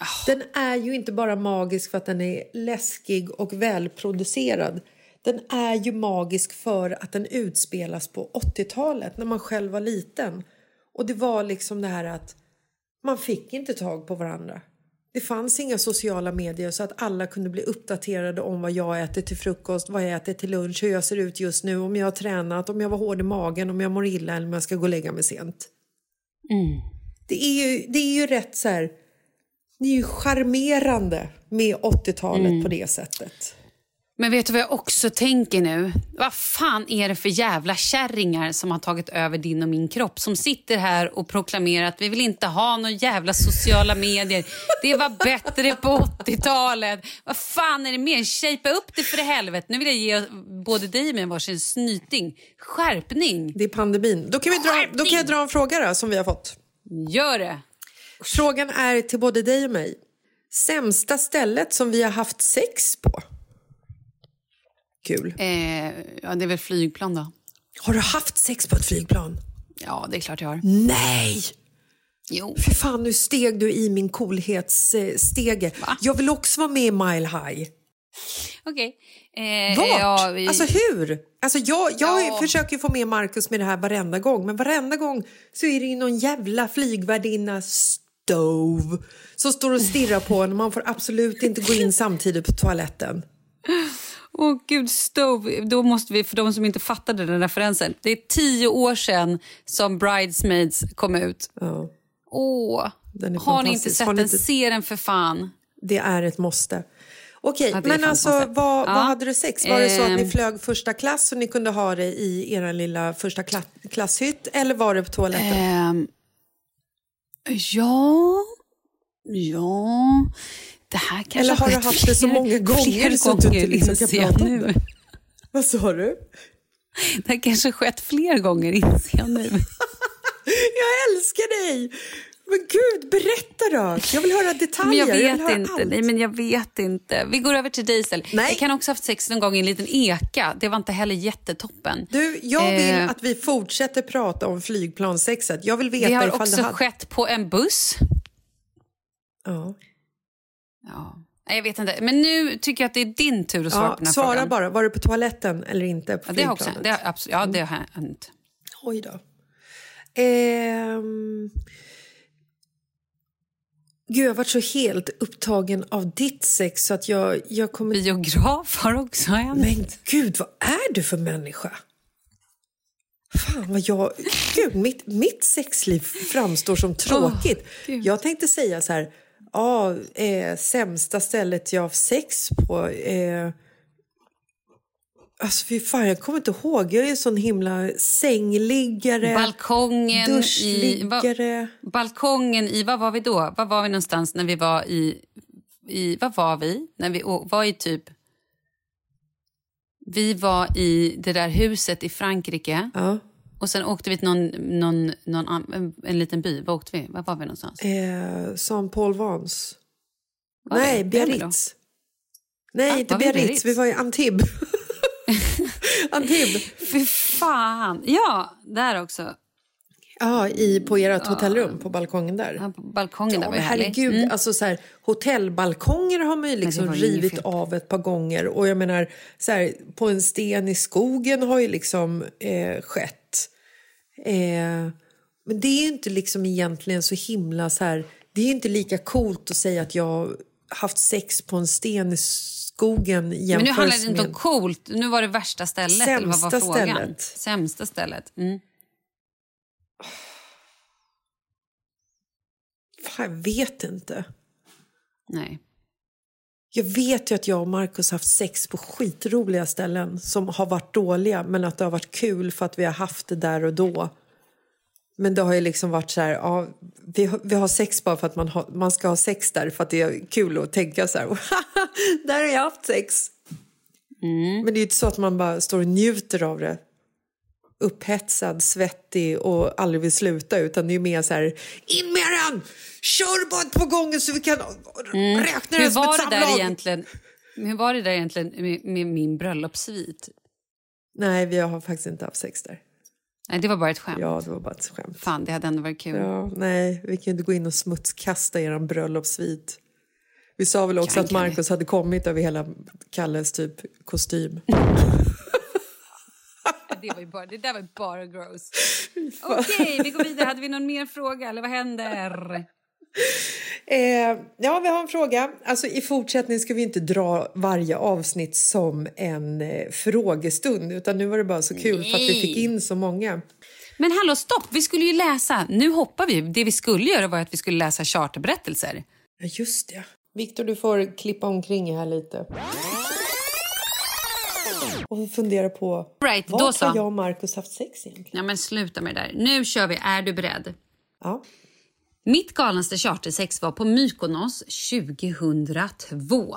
Ah. Den är ju inte bara magisk för att den är läskig och välproducerad. Den är ju magisk för att den utspelas på 80-talet när man själv var liten. Och det var liksom det här att man fick inte tag på varandra. Det fanns inga sociala medier så att alla kunde bli uppdaterade om vad jag äter till frukost, vad jag äter till lunch, hur jag ser ut just nu, om jag har tränat, om jag var hård i magen, om jag mår illa eller om jag ska gå och lägga mig sent. Det, är ju, det är ju rätt så här... Det är ju charmerande med 80-talet på det sättet. Men vet du vad jag också tänker nu? Vad fan är det för jävla kärringar som har tagit över din och min kropp som sitter här och proklamerar att vi vill inte ha några jävla sociala medier. Det var bättre på 80-talet. Vad fan är det mer? Shapea upp det för helvete. Nu vill jag ge både dig och mig varsin snyting. Skärpning. Det är pandemin. Då kan, vi dra, då kan jag dra en fråga då, som vi har fått. Gör det. Frågan är till både dig och mig. Sämsta stället som vi har haft sex på? Kul. Eh, ja, det är väl flygplan då. Har du haft sex på ett flygplan? Ja, det är klart jag har. Nej! Jo. Fy fan, nu steg du i min coolhetsstege. Va? Jag vill också vara med i Mile High. Okej. Eh, Vart? ja, vi- Alltså hur? Alltså jag jag Ja. försöker få med Markus med det här varenda gång men varenda gång så är det ju någon jävla flygvärdinna Stove som står och stirrar på en man får absolut inte gå in samtidigt på toaletten. Åh gud, Stove. Då måste vi, för de som inte fattade den referensen. Det är tio år sedan som Bridesmaids kom ut. Ja, Åh, har ni inte sett ni den? inte- Se den för fan. det är ett måste. Okej, Ja, men alltså vad, Ja. vad hade du sex? Var det så att ni Ehm. flög första klass så ni kunde ha det i er lilla första kla- klasshytt eller var det på toaletten? Ehm, ja, ja. Det här kanske Eller har du haft det så fler- många gånger fler så att du inte liksom kan jag prata om nu. det? Vad sa du? Det har kanske skett fler gånger, inser jag nu. Jag älskar dig! Men gud, berätta då! Jag vill höra detaljer. Men jag vet höra inte. Nej, men jag vet inte. Vi går över till istället. Nej. Jag kan också ha haft sex någon gång i en liten eka. Det var inte heller jättetoppen. Du, jag vill Eh. att vi fortsätter prata om flygplanssexet. Jag vill veta Det har också det har... skett på en buss. Ja. Ja. Jag vet inte. Men nu tycker jag att det är din tur att svara Ja, på den här svara frågan. bara. Var du på toaletten eller inte på Ja, det har också, det har, absolut, ja, det har hänt. Oj då. Ehm... Gud, jag har varit så helt upptagen av ditt sex så att jag, jag kommer... Biograf har också hänt. Men gud, vad är du för människa? Fan vad jag... Gud, mitt, mitt sexliv framstår som tråkigt. Gud. jag tänkte säga så här... Ja, eh, sämsta stället jag har haft sex på... Eh, alltså, fy fan, jag kommer inte ihåg. Jag är en sån himla sängliggare, Balkongen i... Va, duschliggare. balkongen i... Vad var vi då? Var var vi någonstans när vi var i... i vad var vi? När vi var i typ... Vi var i det där huset i Frankrike Ja. Och sen åkte vi till någon, någon, någon, en, en liten by. Var åkte vi? Var var vi någonstans? Eh, Saint Paul Vans. Var Nej, vi? Var? Biarritz. Nej, Ah, inte var Biarritz. Biarritz? Vi var i Antibes. Antib. Fy fan. Ja, där också. Ja, i, på ert hotellrum, på balkongen där. Ja, på balkongen där Ja, var ju härlig. herregud, Mm. alltså så här, hotellbalkonger har man ju liksom var rivit av ett par gånger. Och jag menar, så här, på en sten i skogen har ju liksom eh, skett. Eh, men det är inte liksom egentligen så himla så här, det är inte lika coolt att säga att jag har haft sex på en sten i skogen Men nu handlar det inte om coolt. Nu var det värsta stället. eller vad var Sämsta frågan? stället. Sämsta stället. Mm. Fan, jag vet inte. Nej. Jag vet ju att jag och Markus haft sex på skitroliga ställen som har varit dåliga men att det har varit kul för att vi har haft det där och då. Men det har ju liksom varit så här, ja, vi, har, vi har sex bara för att man, har, man ska ha sex där för att det är kul att tänka så här, där har jag haft sex. Men det är ju inte så att man bara står och njuter av det. Upphetsad, svettig och aldrig vill sluta utan det är mer så här, in med den! Kör bara på gången så vi kan räkna Hur det som var ett det där samlag. egentligen? Hur var det där egentligen med, med min bröllopssvit? Nej, vi har faktiskt inte haft sex där. Nej, det var bara ett skämt. Ja, det var bara ett skämt. Fan, det hade ändå varit kul. Ja, nej, vi kan ju inte gå in och smutskasta er bröllopssvit. Vi sa väl också Kan, att? Markus hade kommit över hela Kalles typ kostym. Det, var ju bara, det där var ju bara gross. Okej, vi går vidare. Hade vi någon mer fråga? Eller vad händer? Eh, ja, vi har en fråga. Alltså, I fortsättningen ska vi inte dra varje avsnitt som en eh, frågestund utan nu var det bara så kul för att vi fick in så många. Men hallå, stopp! Vi skulle ju läsa. Nu hoppar vi. Det vi skulle göra var att vi skulle läsa charterberättelser. Ja, just det. Viktor, du får klippa omkring här lite. Och fundera på Right, då vart så. har jag och Markus haft sex egentligen? Ja, men sluta med det där. Nu kör vi. Är du beredd? Ja. Mitt galnaste chartersex var på Mykonos 2002.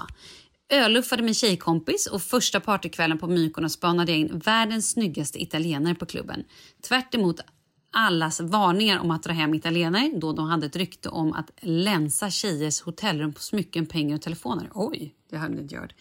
Öluffade med en tjejkompis och första partykvällen på Mykonos spanade jag in världens snyggaste italienare på klubben. Tvärt emot allas varningar om att dra hem italienare då de hade ett rykte om att länsa tjejers hotellrum på smycken, pengar och telefoner. Oj, det hade jag inte gjort.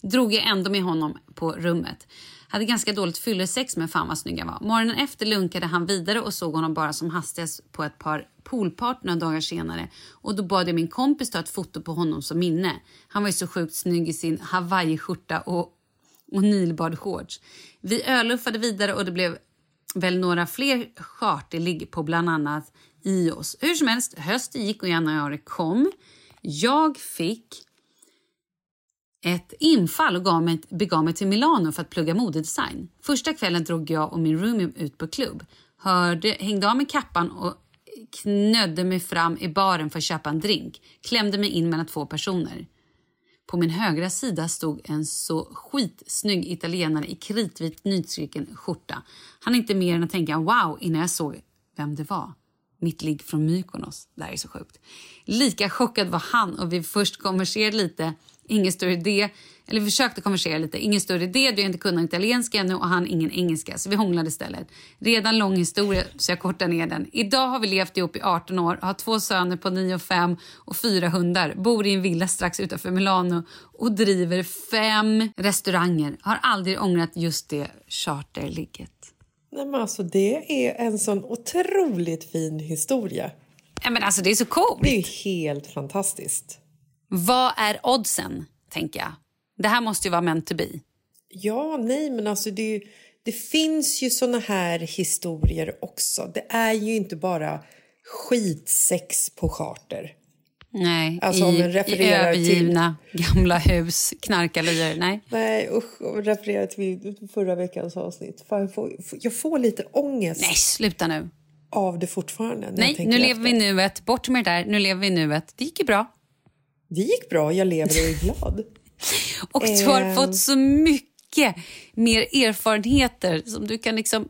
Drog jag ändå med honom på rummet. Hade ganska dåligt fyllesex men fan vad snygg han var. Morgonen efter lunkade han vidare och såg honom bara som hastigast på ett par poolpart några dagar senare. Och då bad jag min kompis ta ett foto på honom som minne. Han var ju så sjukt snygg i sin hawaiiskjorta och, och nilbadshorts. Vi öluffade vidare och det blev väl några fler charterligg på bland annat Ios. Hur som helst, hösten gick och januari kom. Jag fick ett infall och gav mig, begav mig till Milano för att plugga modedesign. Första kvällen drog jag och min roomie ut på klubb. Hörde, hängde av mig kappan och knödde mig fram i baren för att köpa en drink. Klämde mig in mellan två personer. På min högra sida stod en så skitsnygg italienare i kritvit nystruken skjorta. Han inte mer än att tänka wow innan jag såg vem det var. Mitt ligg från Mykonos. Det här är så sjukt. Lika chockad var han och vi först konverserade lite. Ingen större idé. Eller försökte konversera lite. Ingen större idé. Du inte kunde italienska ännu och han ingen engelska. Så vi hånglade istället. Redan lång historia så jag kortar ner den. Idag har vi levt ihop i 18 år. Har två söner på 9 och 5 och fyra hundar. Bor i en villa strax utanför Milano och driver fem restauranger. Har aldrig ångrat just det charterligget. Nej, men alltså, det är en sån otroligt fin historia. Ja, men alltså det är så coolt. Det är helt fantastiskt. Vad är oddsen, tänker jag. Det här måste ju vara meant to be. Ja, nej, men alltså det, ju- det finns ju såna här historier också. Det är ju inte bara skitsex på charter. Nej, Alltså, om i, i refererar till- övergivna gamla hus, knarkarlyer. Nej. Nej, usch, och referera till förra veckans avsnitt. Fan, jag, får, jag får lite ångest Nej, sluta nu. av det fortfarande. Nej, nu lever vi efter. i nuet. Bort med det där. Nu lever vi nuet. Det gick ju bra. Det gick bra, jag lever och är glad. Och du har Ehm. fått så mycket mer erfarenheter som du kan liksom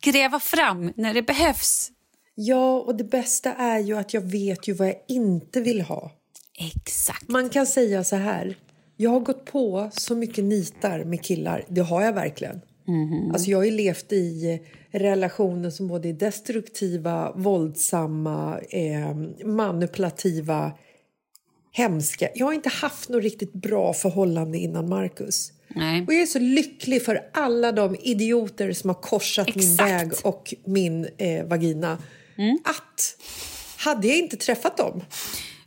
gräva fram när det behövs. Ja, och det bästa är ju att jag vet ju vad jag inte vill ha. Exakt. Man kan säga så här. Jag har gått på så mycket nitar med killar. Det har jag verkligen. Alltså jag har ju levt i relationer som både är destruktiva, våldsamma, eh, manipulativa, hemska. Jag har inte haft något riktigt bra förhållande innan Marcus. Nej. Och jag är så lycklig för alla de idioter som har korsat min Exakt. väg och min eh, vagina. Att hade jag inte träffat dem,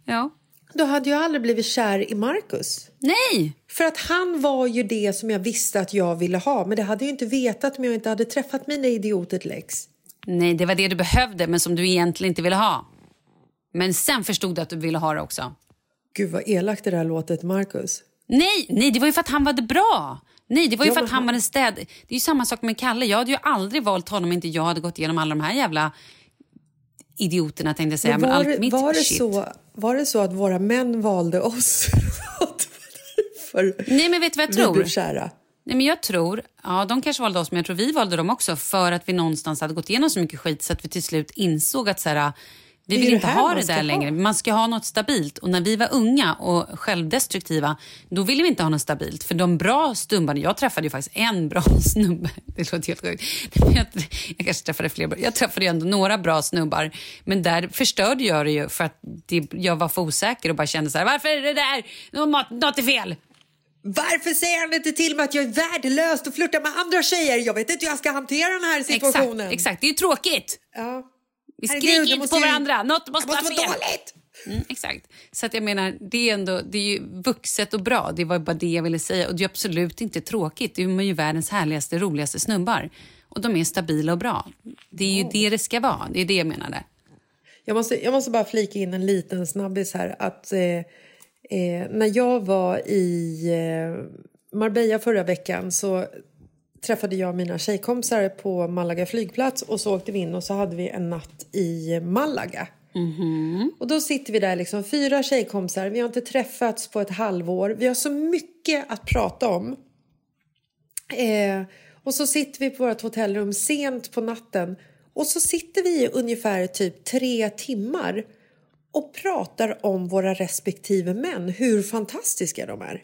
Ja. då hade jag aldrig blivit kär i Marcus. Nej! För att han var ju det som jag visste att jag ville ha. Men det hade jag inte vetat om jag inte hade träffat mina idioter Lex. Nej, det var det du behövde, men som du egentligen inte ville ha. Men sen förstod du att du ville ha det också. Gud vad elakt det där låter till Marcus. Nej, nej, det var ju för att han var det bra. Nej, det var ju Ja, för men att han var en städ... Det är ju samma sak med Kalle. Jag hade ju aldrig valt honom om inte jag hade gått igenom alla de här jävla idioterna tänkte jag säga. Men Men, var, allt det, mitt var, det shit. så, var det så att våra män valde oss? Därför Nej, men vet du vad jag tror? kära? Nej, men jag tror, ja de kanske valde oss men jag tror vi valde dem också för att vi någonstans hade gått igenom så mycket skit så att vi till slut insåg att så här, vi vill inte ha det där ha. längre. Man ska ha något stabilt. Och när vi var unga och självdestruktiva då ville vi inte ha något stabilt. För de bra stubbarna, jag träffade ju faktiskt en bra snubbe. Det låter helt sjukt. Jag, jag kanske träffade fler. Jag träffade ju ändå några bra snubbar. Men där förstörde jag det ju för att det, jag var för osäker och bara kände så här, varför är det där? Något, något är fel. Varför säger han inte till mig att jag är värdelös och flörtar med andra tjejer? Jag vet inte hur jag ska hantera den här situationen. Exakt, exakt, det är ju tråkigt. Ja. Vi Herregud, skriker jag inte på varandra. Något måste, Det måste vara dåligt! Mm, exakt. Så att jag menar, det är, ändå, det är ju vuxet och bra. Det var bara det jag ville säga. Och det är absolut inte tråkigt. De är ju världens härligaste, roligaste snubbar. Och de är stabila och bra. Det är ju det det ska vara. Det är det jag menade. Jag måste, jag måste bara flika in en liten snabbis här. Att, eh, eh, när jag var i eh, Marbella förra veckan så träffade jag mina tjejkompisar på Malaga flygplats och så åkte vi in och så hade vi en natt i Malaga. Och då sitter vi där liksom, fyra tjejkompisar, vi har inte träffats på ett halvår. Vi har så mycket att prata om. Eh, och så sitter vi på vårt hotellrum sent på natten och så sitter vi i ungefär typ tre timmar och pratar om våra respektive män, hur fantastiska de är.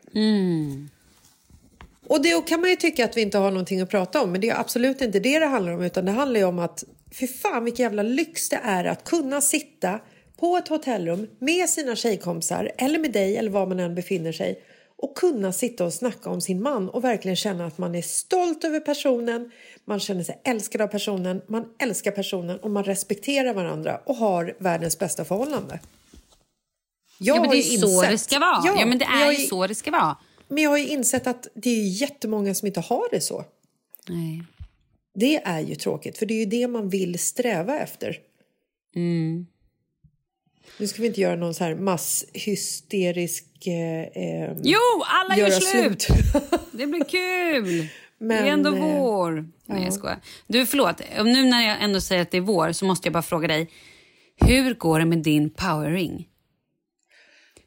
Och det kan man ju tycka att vi inte har någonting att prata om men det är absolut inte det det handlar om utan det handlar ju om att för fan vilken jävla lyx det är att kunna sitta på ett hotellrum med sina tjejkompisar eller med dig eller var man än befinner sig och kunna sitta och snacka om sin man och verkligen känna att man är stolt över personen, man känner sig älskad av personen, man älskar personen och man respekterar varandra och har världens bästa förhållande. Jag Ja, men det är ju så insett- det ska vara. Ja, men det jag är har ju så det ska vara. Men jag har ju insett att det är jättemånga som inte har det så. Nej. Det är ju tråkigt, för det är ju det man vill sträva efter. Mm. Nu ska vi inte göra någon så här masshysterisk... Eh, eh, Jo, alla gör göra slut! Det blir kul! det Men, är ändå eh, vår. Nej, jag skojar. Du, förlåt. Nu när jag ändå säger att det är vår så måste jag bara fråga dig. Hur går det med din powerring?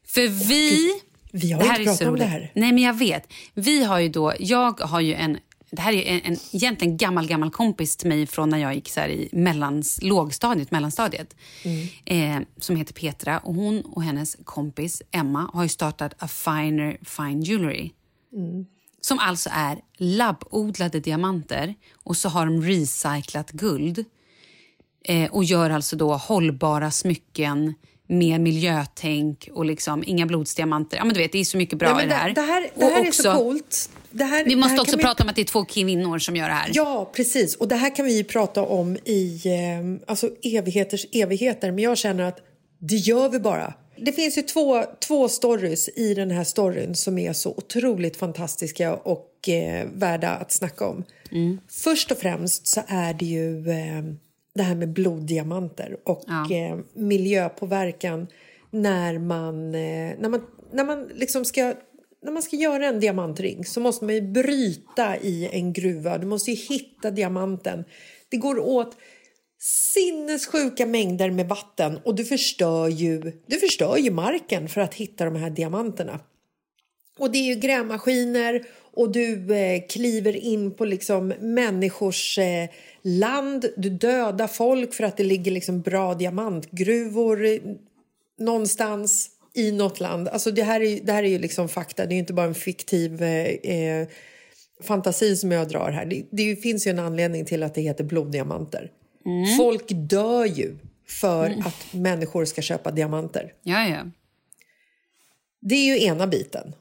För vi... vi har det här inte pratat om det här. Nej, men jag vet. Vi har ju då... Jag har ju en... Det här är en, en egentligen gammal, gammal kompis till mig från när jag gick så i mellans, lågstadiet, mellanstadiet. Eh, som heter Petra. Och hon och hennes kompis Emma har ju startat A Finer Fine Jewelry. Som alltså är labbodlade diamanter och så har de recyclat guld. Eh, och gör alltså då hållbara smycken med miljötänk och liksom inga blodsdiamanter. Ja, men du vet, det är så mycket bra Nej, i det här. det, det här, det Och här är också- så coolt. Det här, Vi måste också vi- prata om att det är två kvinnor som gör det här. Ja, precis. Och det här kan vi ju prata om i eh, alltså evigheters evigheter. Men jag känner att det gör vi bara. Det finns ju två, två stories i den här storyn som är så otroligt fantastiska och eh, värda att snacka om. Först och främst så är det ju eh, det här med bloddiamanter och Ja. eh, miljöpåverkan när man, eh, när man, när man liksom ska när man ska göra en diamantring så måste man ju bryta i en gruva. Du måste ju hitta diamanten. Det går åt sinnessjuka mängder med vatten och du förstör ju, du förstör ju marken för att hitta de här diamanterna. Och det är ju grävmaskiner och du eh, kliver in på liksom människors eh, land. Du dödar folk för att det ligger liksom bra diamantgruvor eh, någonstans i något land. Alltså det här är, det här är ju liksom fakta, det är inte bara en fiktiv eh, eh, fantasi som jag drar här. Det, det finns ju en anledning till att det heter bloddiamanter. Folk dör ju för att människor ska köpa diamanter. Ja, ja. Det är ju ena biten.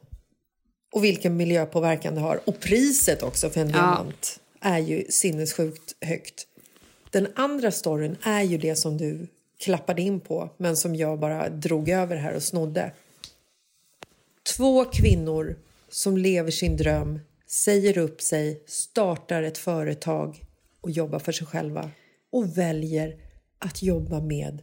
Och vilken miljöpåverkan det har. Och priset också för en diamant är ju sinnessjukt högt. Den andra storyn är ju det som du klappade in på men som jag bara drog över här och snodde. Två kvinnor som lever sin dröm, säger upp sig, startar ett företag och jobbar för sig själva och väljer att jobba med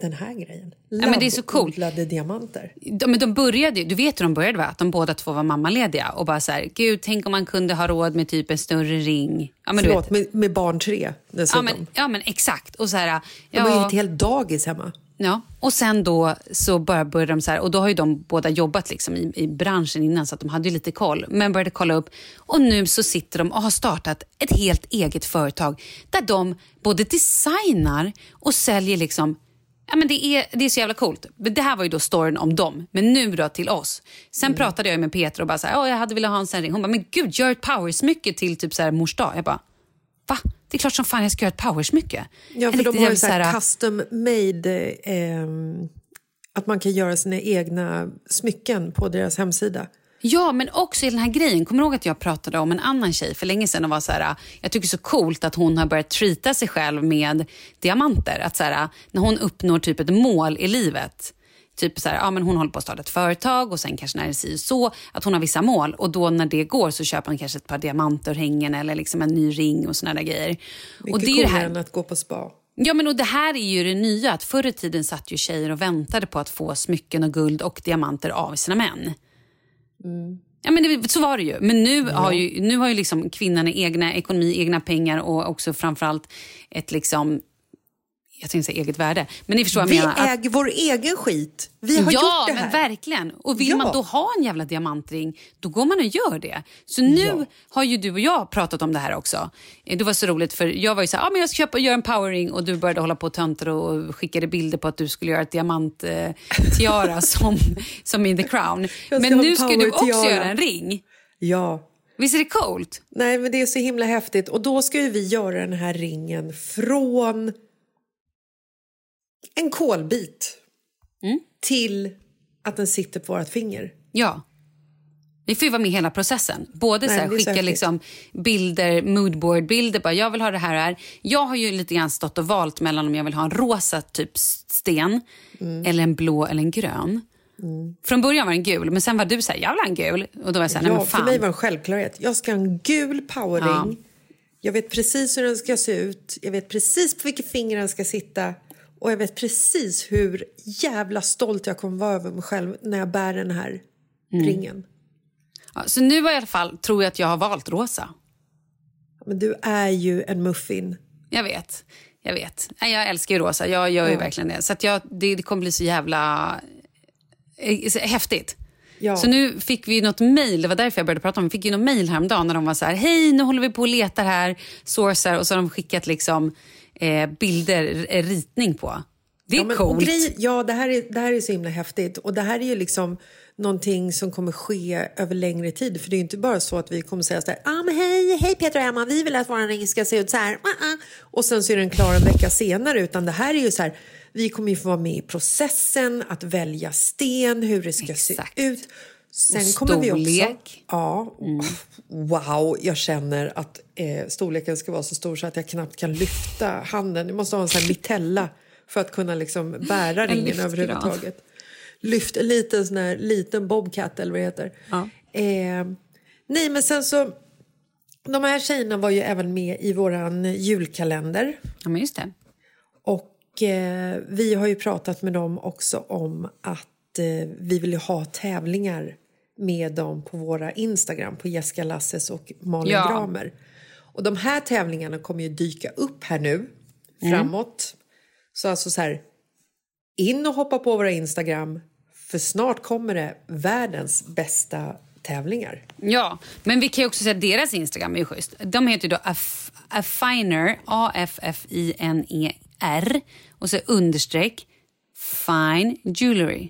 den här grejen. Ja, men det är så coolt. Diamanter. De, men de började du vet hur de började va? Att de båda två var mammalediga och bara så här, gud tänk om man kunde ha råd med typ en större ring. Ja, men du Förlåt, vet. med, med barn tre dessutom. Ja men, ja men exakt. Och så här, De har ju ja, ett helt dagis hemma. ja. Och sen då så bara började de så här, och då har ju de båda jobbat liksom i, i branschen innan så att de hade ju lite koll. Men började kolla upp och nu så sitter de och har startat ett helt eget företag där de både designar och säljer liksom Ja, men det, är, det är så jävla coolt. Det här var ju då storyn om dem. Men nu då till oss. Sen Mm. pratade jag med Peter och bara så här, "Åh, jag hade velat ha en sån ring. Hon bara, men gud, gör ett powersmycke till typ så här mors dag. Jag bara, va? Det är klart som fan jag ska göra ett powersmycke. Ja, för de har ju så här- custom made... Eh, att man kan göra sina egna smycken på deras hemsida. Ja, men också i den här grejen. Kommer du ihåg att jag pratade om en annan tjej för länge sedan och var så här, jag tycker det är så coolt att hon har börjat treata sig själv med diamanter. Att så här, när hon uppnår typ ett mål i livet, typ så här, ja, men hon håller på att starta ett företag och sen kanske när det säger så, att hon har vissa mål och då när det går så köper hon kanske ett par diamantörhängen eller liksom en ny ring och såna där grejer. och Mycket det är det här, än att gå på spa. Ja, men och det här är ju det nya. Att förr i tiden satt ju tjejer och väntade på att få smycken och guld och diamanter av sina män. Ja, men det, så var det ju. Men nu har ju, nu har ju liksom kvinnan egna ekonomi, egna pengar och också framförallt ett liksom, jag tänkte säga eget värde. Men ni förstår vad jag Vi menar. Att- äger vår egen skit. Vi har ja, gjort det men här. verkligen. Och vill Ja. man då ha en jävla diamantring, då går man och gör det. Så nu Ja. har ju du och jag pratat om det här också. Eh, Det var så roligt för jag var ju så här, ah, men jag ska köpa och göra en powerring och du började hålla på och töntra och skickade bilder på att du skulle göra ett diamant-tiara eh, tiara som, som i The Crown. Men nu ska du också power-tiara. göra en ring. Ja. Visst är det coolt? Nej, men det är så himla häftigt. Och då ska ju vi göra den här ringen från en kolbit Mm. till att den sitter på vårt finger. Ja. Vi får ju vara med i hela processen. Både Nej, så här, skicka liksom bilder, moodboard-bilder. Bara, jag vill ha det här här. Jag har ju lite grann stått och valt mellan om jag vill ha en rosa typ sten Mm. eller en blå eller en grön. Från början var den gul, men sen var du så här, jag vill ha en gul. Och då var jag så här, Ja, men för fan. mig var det en självklarhet. Jag ska ha en gul powerring. Jag vet precis hur den ska se ut. Jag vet precis på vilket finger den ska sitta. Och jag vet precis hur jävla stolt jag kommer vara över mig själv när jag bär den här Mm. ringen. Ja, så nu i alla fall tror jag att jag har valt rosa. Men du är ju en muffin. Jag vet. Jag vet. Jag älskar ju rosa. Jag gör ju Ja. verkligen det. Så jag, det, det kommer bli så jävla eh, så häftigt. Ja. Så nu fick vi något mejl, det var därför jag började prata om. Vi fick ju något mejl häromdagen när de var så här, hej nu håller vi på och letar här, sourcar och så har de skickat liksom eh, bilder, ritning på. Det är ja, men, coolt. grej, ja, det här, är, det här är så himla häftigt. Och det här är ju liksom någonting som kommer ske över längre tid. För det är ju inte bara så att vi kommer säga så här, ah, men hej, hej Peter och Emma, vi vill att vår ring ska se ut så här. Ah, ah. Och sen så är den klar en vecka senare. Utan det här är ju så här, vi kommer ju få vara med i processen att välja sten, hur det ska Exakt. se ut. Sen Och kommer vi också... storlek. Ja, wow, jag känner att eh, storleken ska vara så stor så att jag knappt kan lyfta handen. Jag måste ha en sån här mitella för att kunna liksom bära ringen överhuvudtaget. Lyft en liten, sån här, liten bobcat eller vad det heter. Ja. Eh, nej, men sen så... De här tjejerna var ju även med i våran julkalender. Ja, men just det. Och eh, vi har ju pratat med dem också om att eh, vi vill ju ha tävlingar med dem på våra Instagram, på Jessica Lasses och Malin Ja. Gramer. Och de här tävlingarna kommer ju dyka upp här nu framåt. Så alltså så här, in och hoppa på våra Instagram för snart kommer det världens bästa tävlingar. Ja, men vi kan ju också säga att deras Instagram är ju schysst. De heter ju då Aff- Affiner, A-F-F-I-N-E-R och så understreck Fine Jewelry.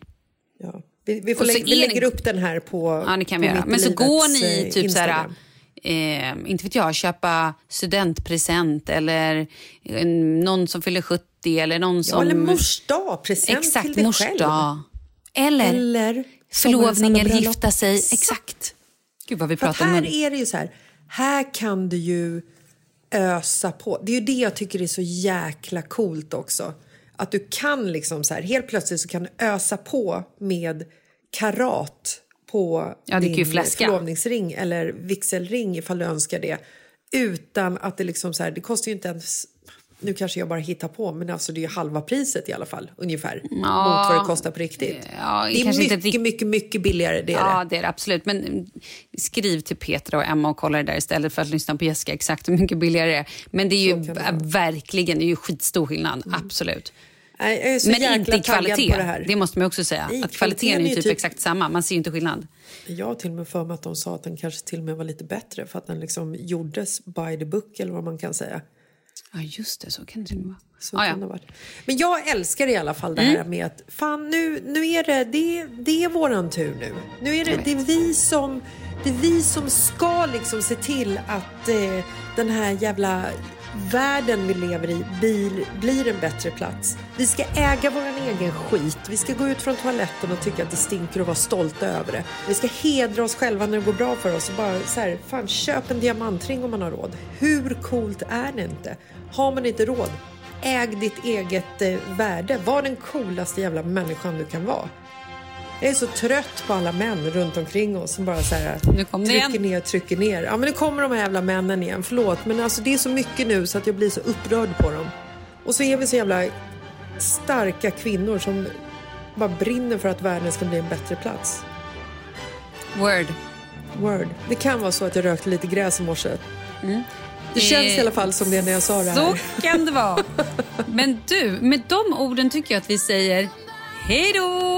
Ja. Vi, vi, får lä- vi lägger upp den här på Ja, det kan på vi göra. Men så går ni eh, typ så här, Instagram. Eh, inte vet jag, köpa studentpresent eller eh, någon som fyller 70 eller någon Ja, som... eller mors dag, present Exakt, till dig mors själv. dag. Eller, Eller förlovning eller gifta sig. Exakt. Gud vad vi pratar här mun. är det ju så här, här kan du ju ösa på. Det är ju det jag tycker är så jäkla coolt också. Att du kan liksom så här, helt plötsligt så kan du ösa på med karat på Ja, din förlovningsring eller vigselring ifall du önskar det. Utan att det liksom så här, det kostar ju inte ens, nu kanske jag bara hittar på, men alltså det är ju halva priset i alla fall ungefär. Mot vad det kostar på riktigt. Ja, det är kanske inte mycket, mycket, mycket billigare. Det är Ja, det. det är det absolut. Men mm, skriv till Petra och Emma och kolla det där istället för att lyssna på Jessica exakt hur mycket billigare det är. Men det är ju det. Mm. verkligen det är ju skitstor skillnad, absolut. Nej, Jag är så Men inte i kvalitet. på det här. Det måste man också säga. Nej, att kvaliteten är typ, typ- exakt samma. Man ser ju inte skillnad. Jag har till och med för mig att de sa att den kanske till och med var lite bättre för att den liksom gjordes by the book eller vad man kan säga. Ja, just det. Så kan det vara. Så Ah, kan ja. det vara. Men jag älskar i alla fall det här med att fan nu, nu är det, det, det är våran tur nu. Nu är det, det är vi som det är vi som ska liksom se till att eh, den här jävla världen vi lever i blir, blir en bättre plats. Vi ska äga vår egen skit. Vi ska gå ut från toaletten och tycka att det stinker och vara stolta över det. Vi ska hedra oss själva när det går bra för oss och bara så här, fan köp en diamantring om man har råd. Hur coolt är det inte? Har man inte råd, äg ditt eget eh, värde. Var den coolaste jävla människan du kan vara. Jag är så trött på alla män runt omkring oss som bara så här, trycker igen. ner, trycker ner. Ja, men nu kommer de här jävla männen igen. Förlåt, men alltså det är så mycket nu så att jag blir så upprörd på dem. Och så är vi så jävla starka kvinnor som bara brinner för att världen ska bli en bättre plats. Word. Word. Det kan vara så att jag rökte lite gräs i morse. Mm. Det känns i alla fall som det när jag sa det här. Så kan det vara. Men du, med de orden tycker jag att vi säger hej då.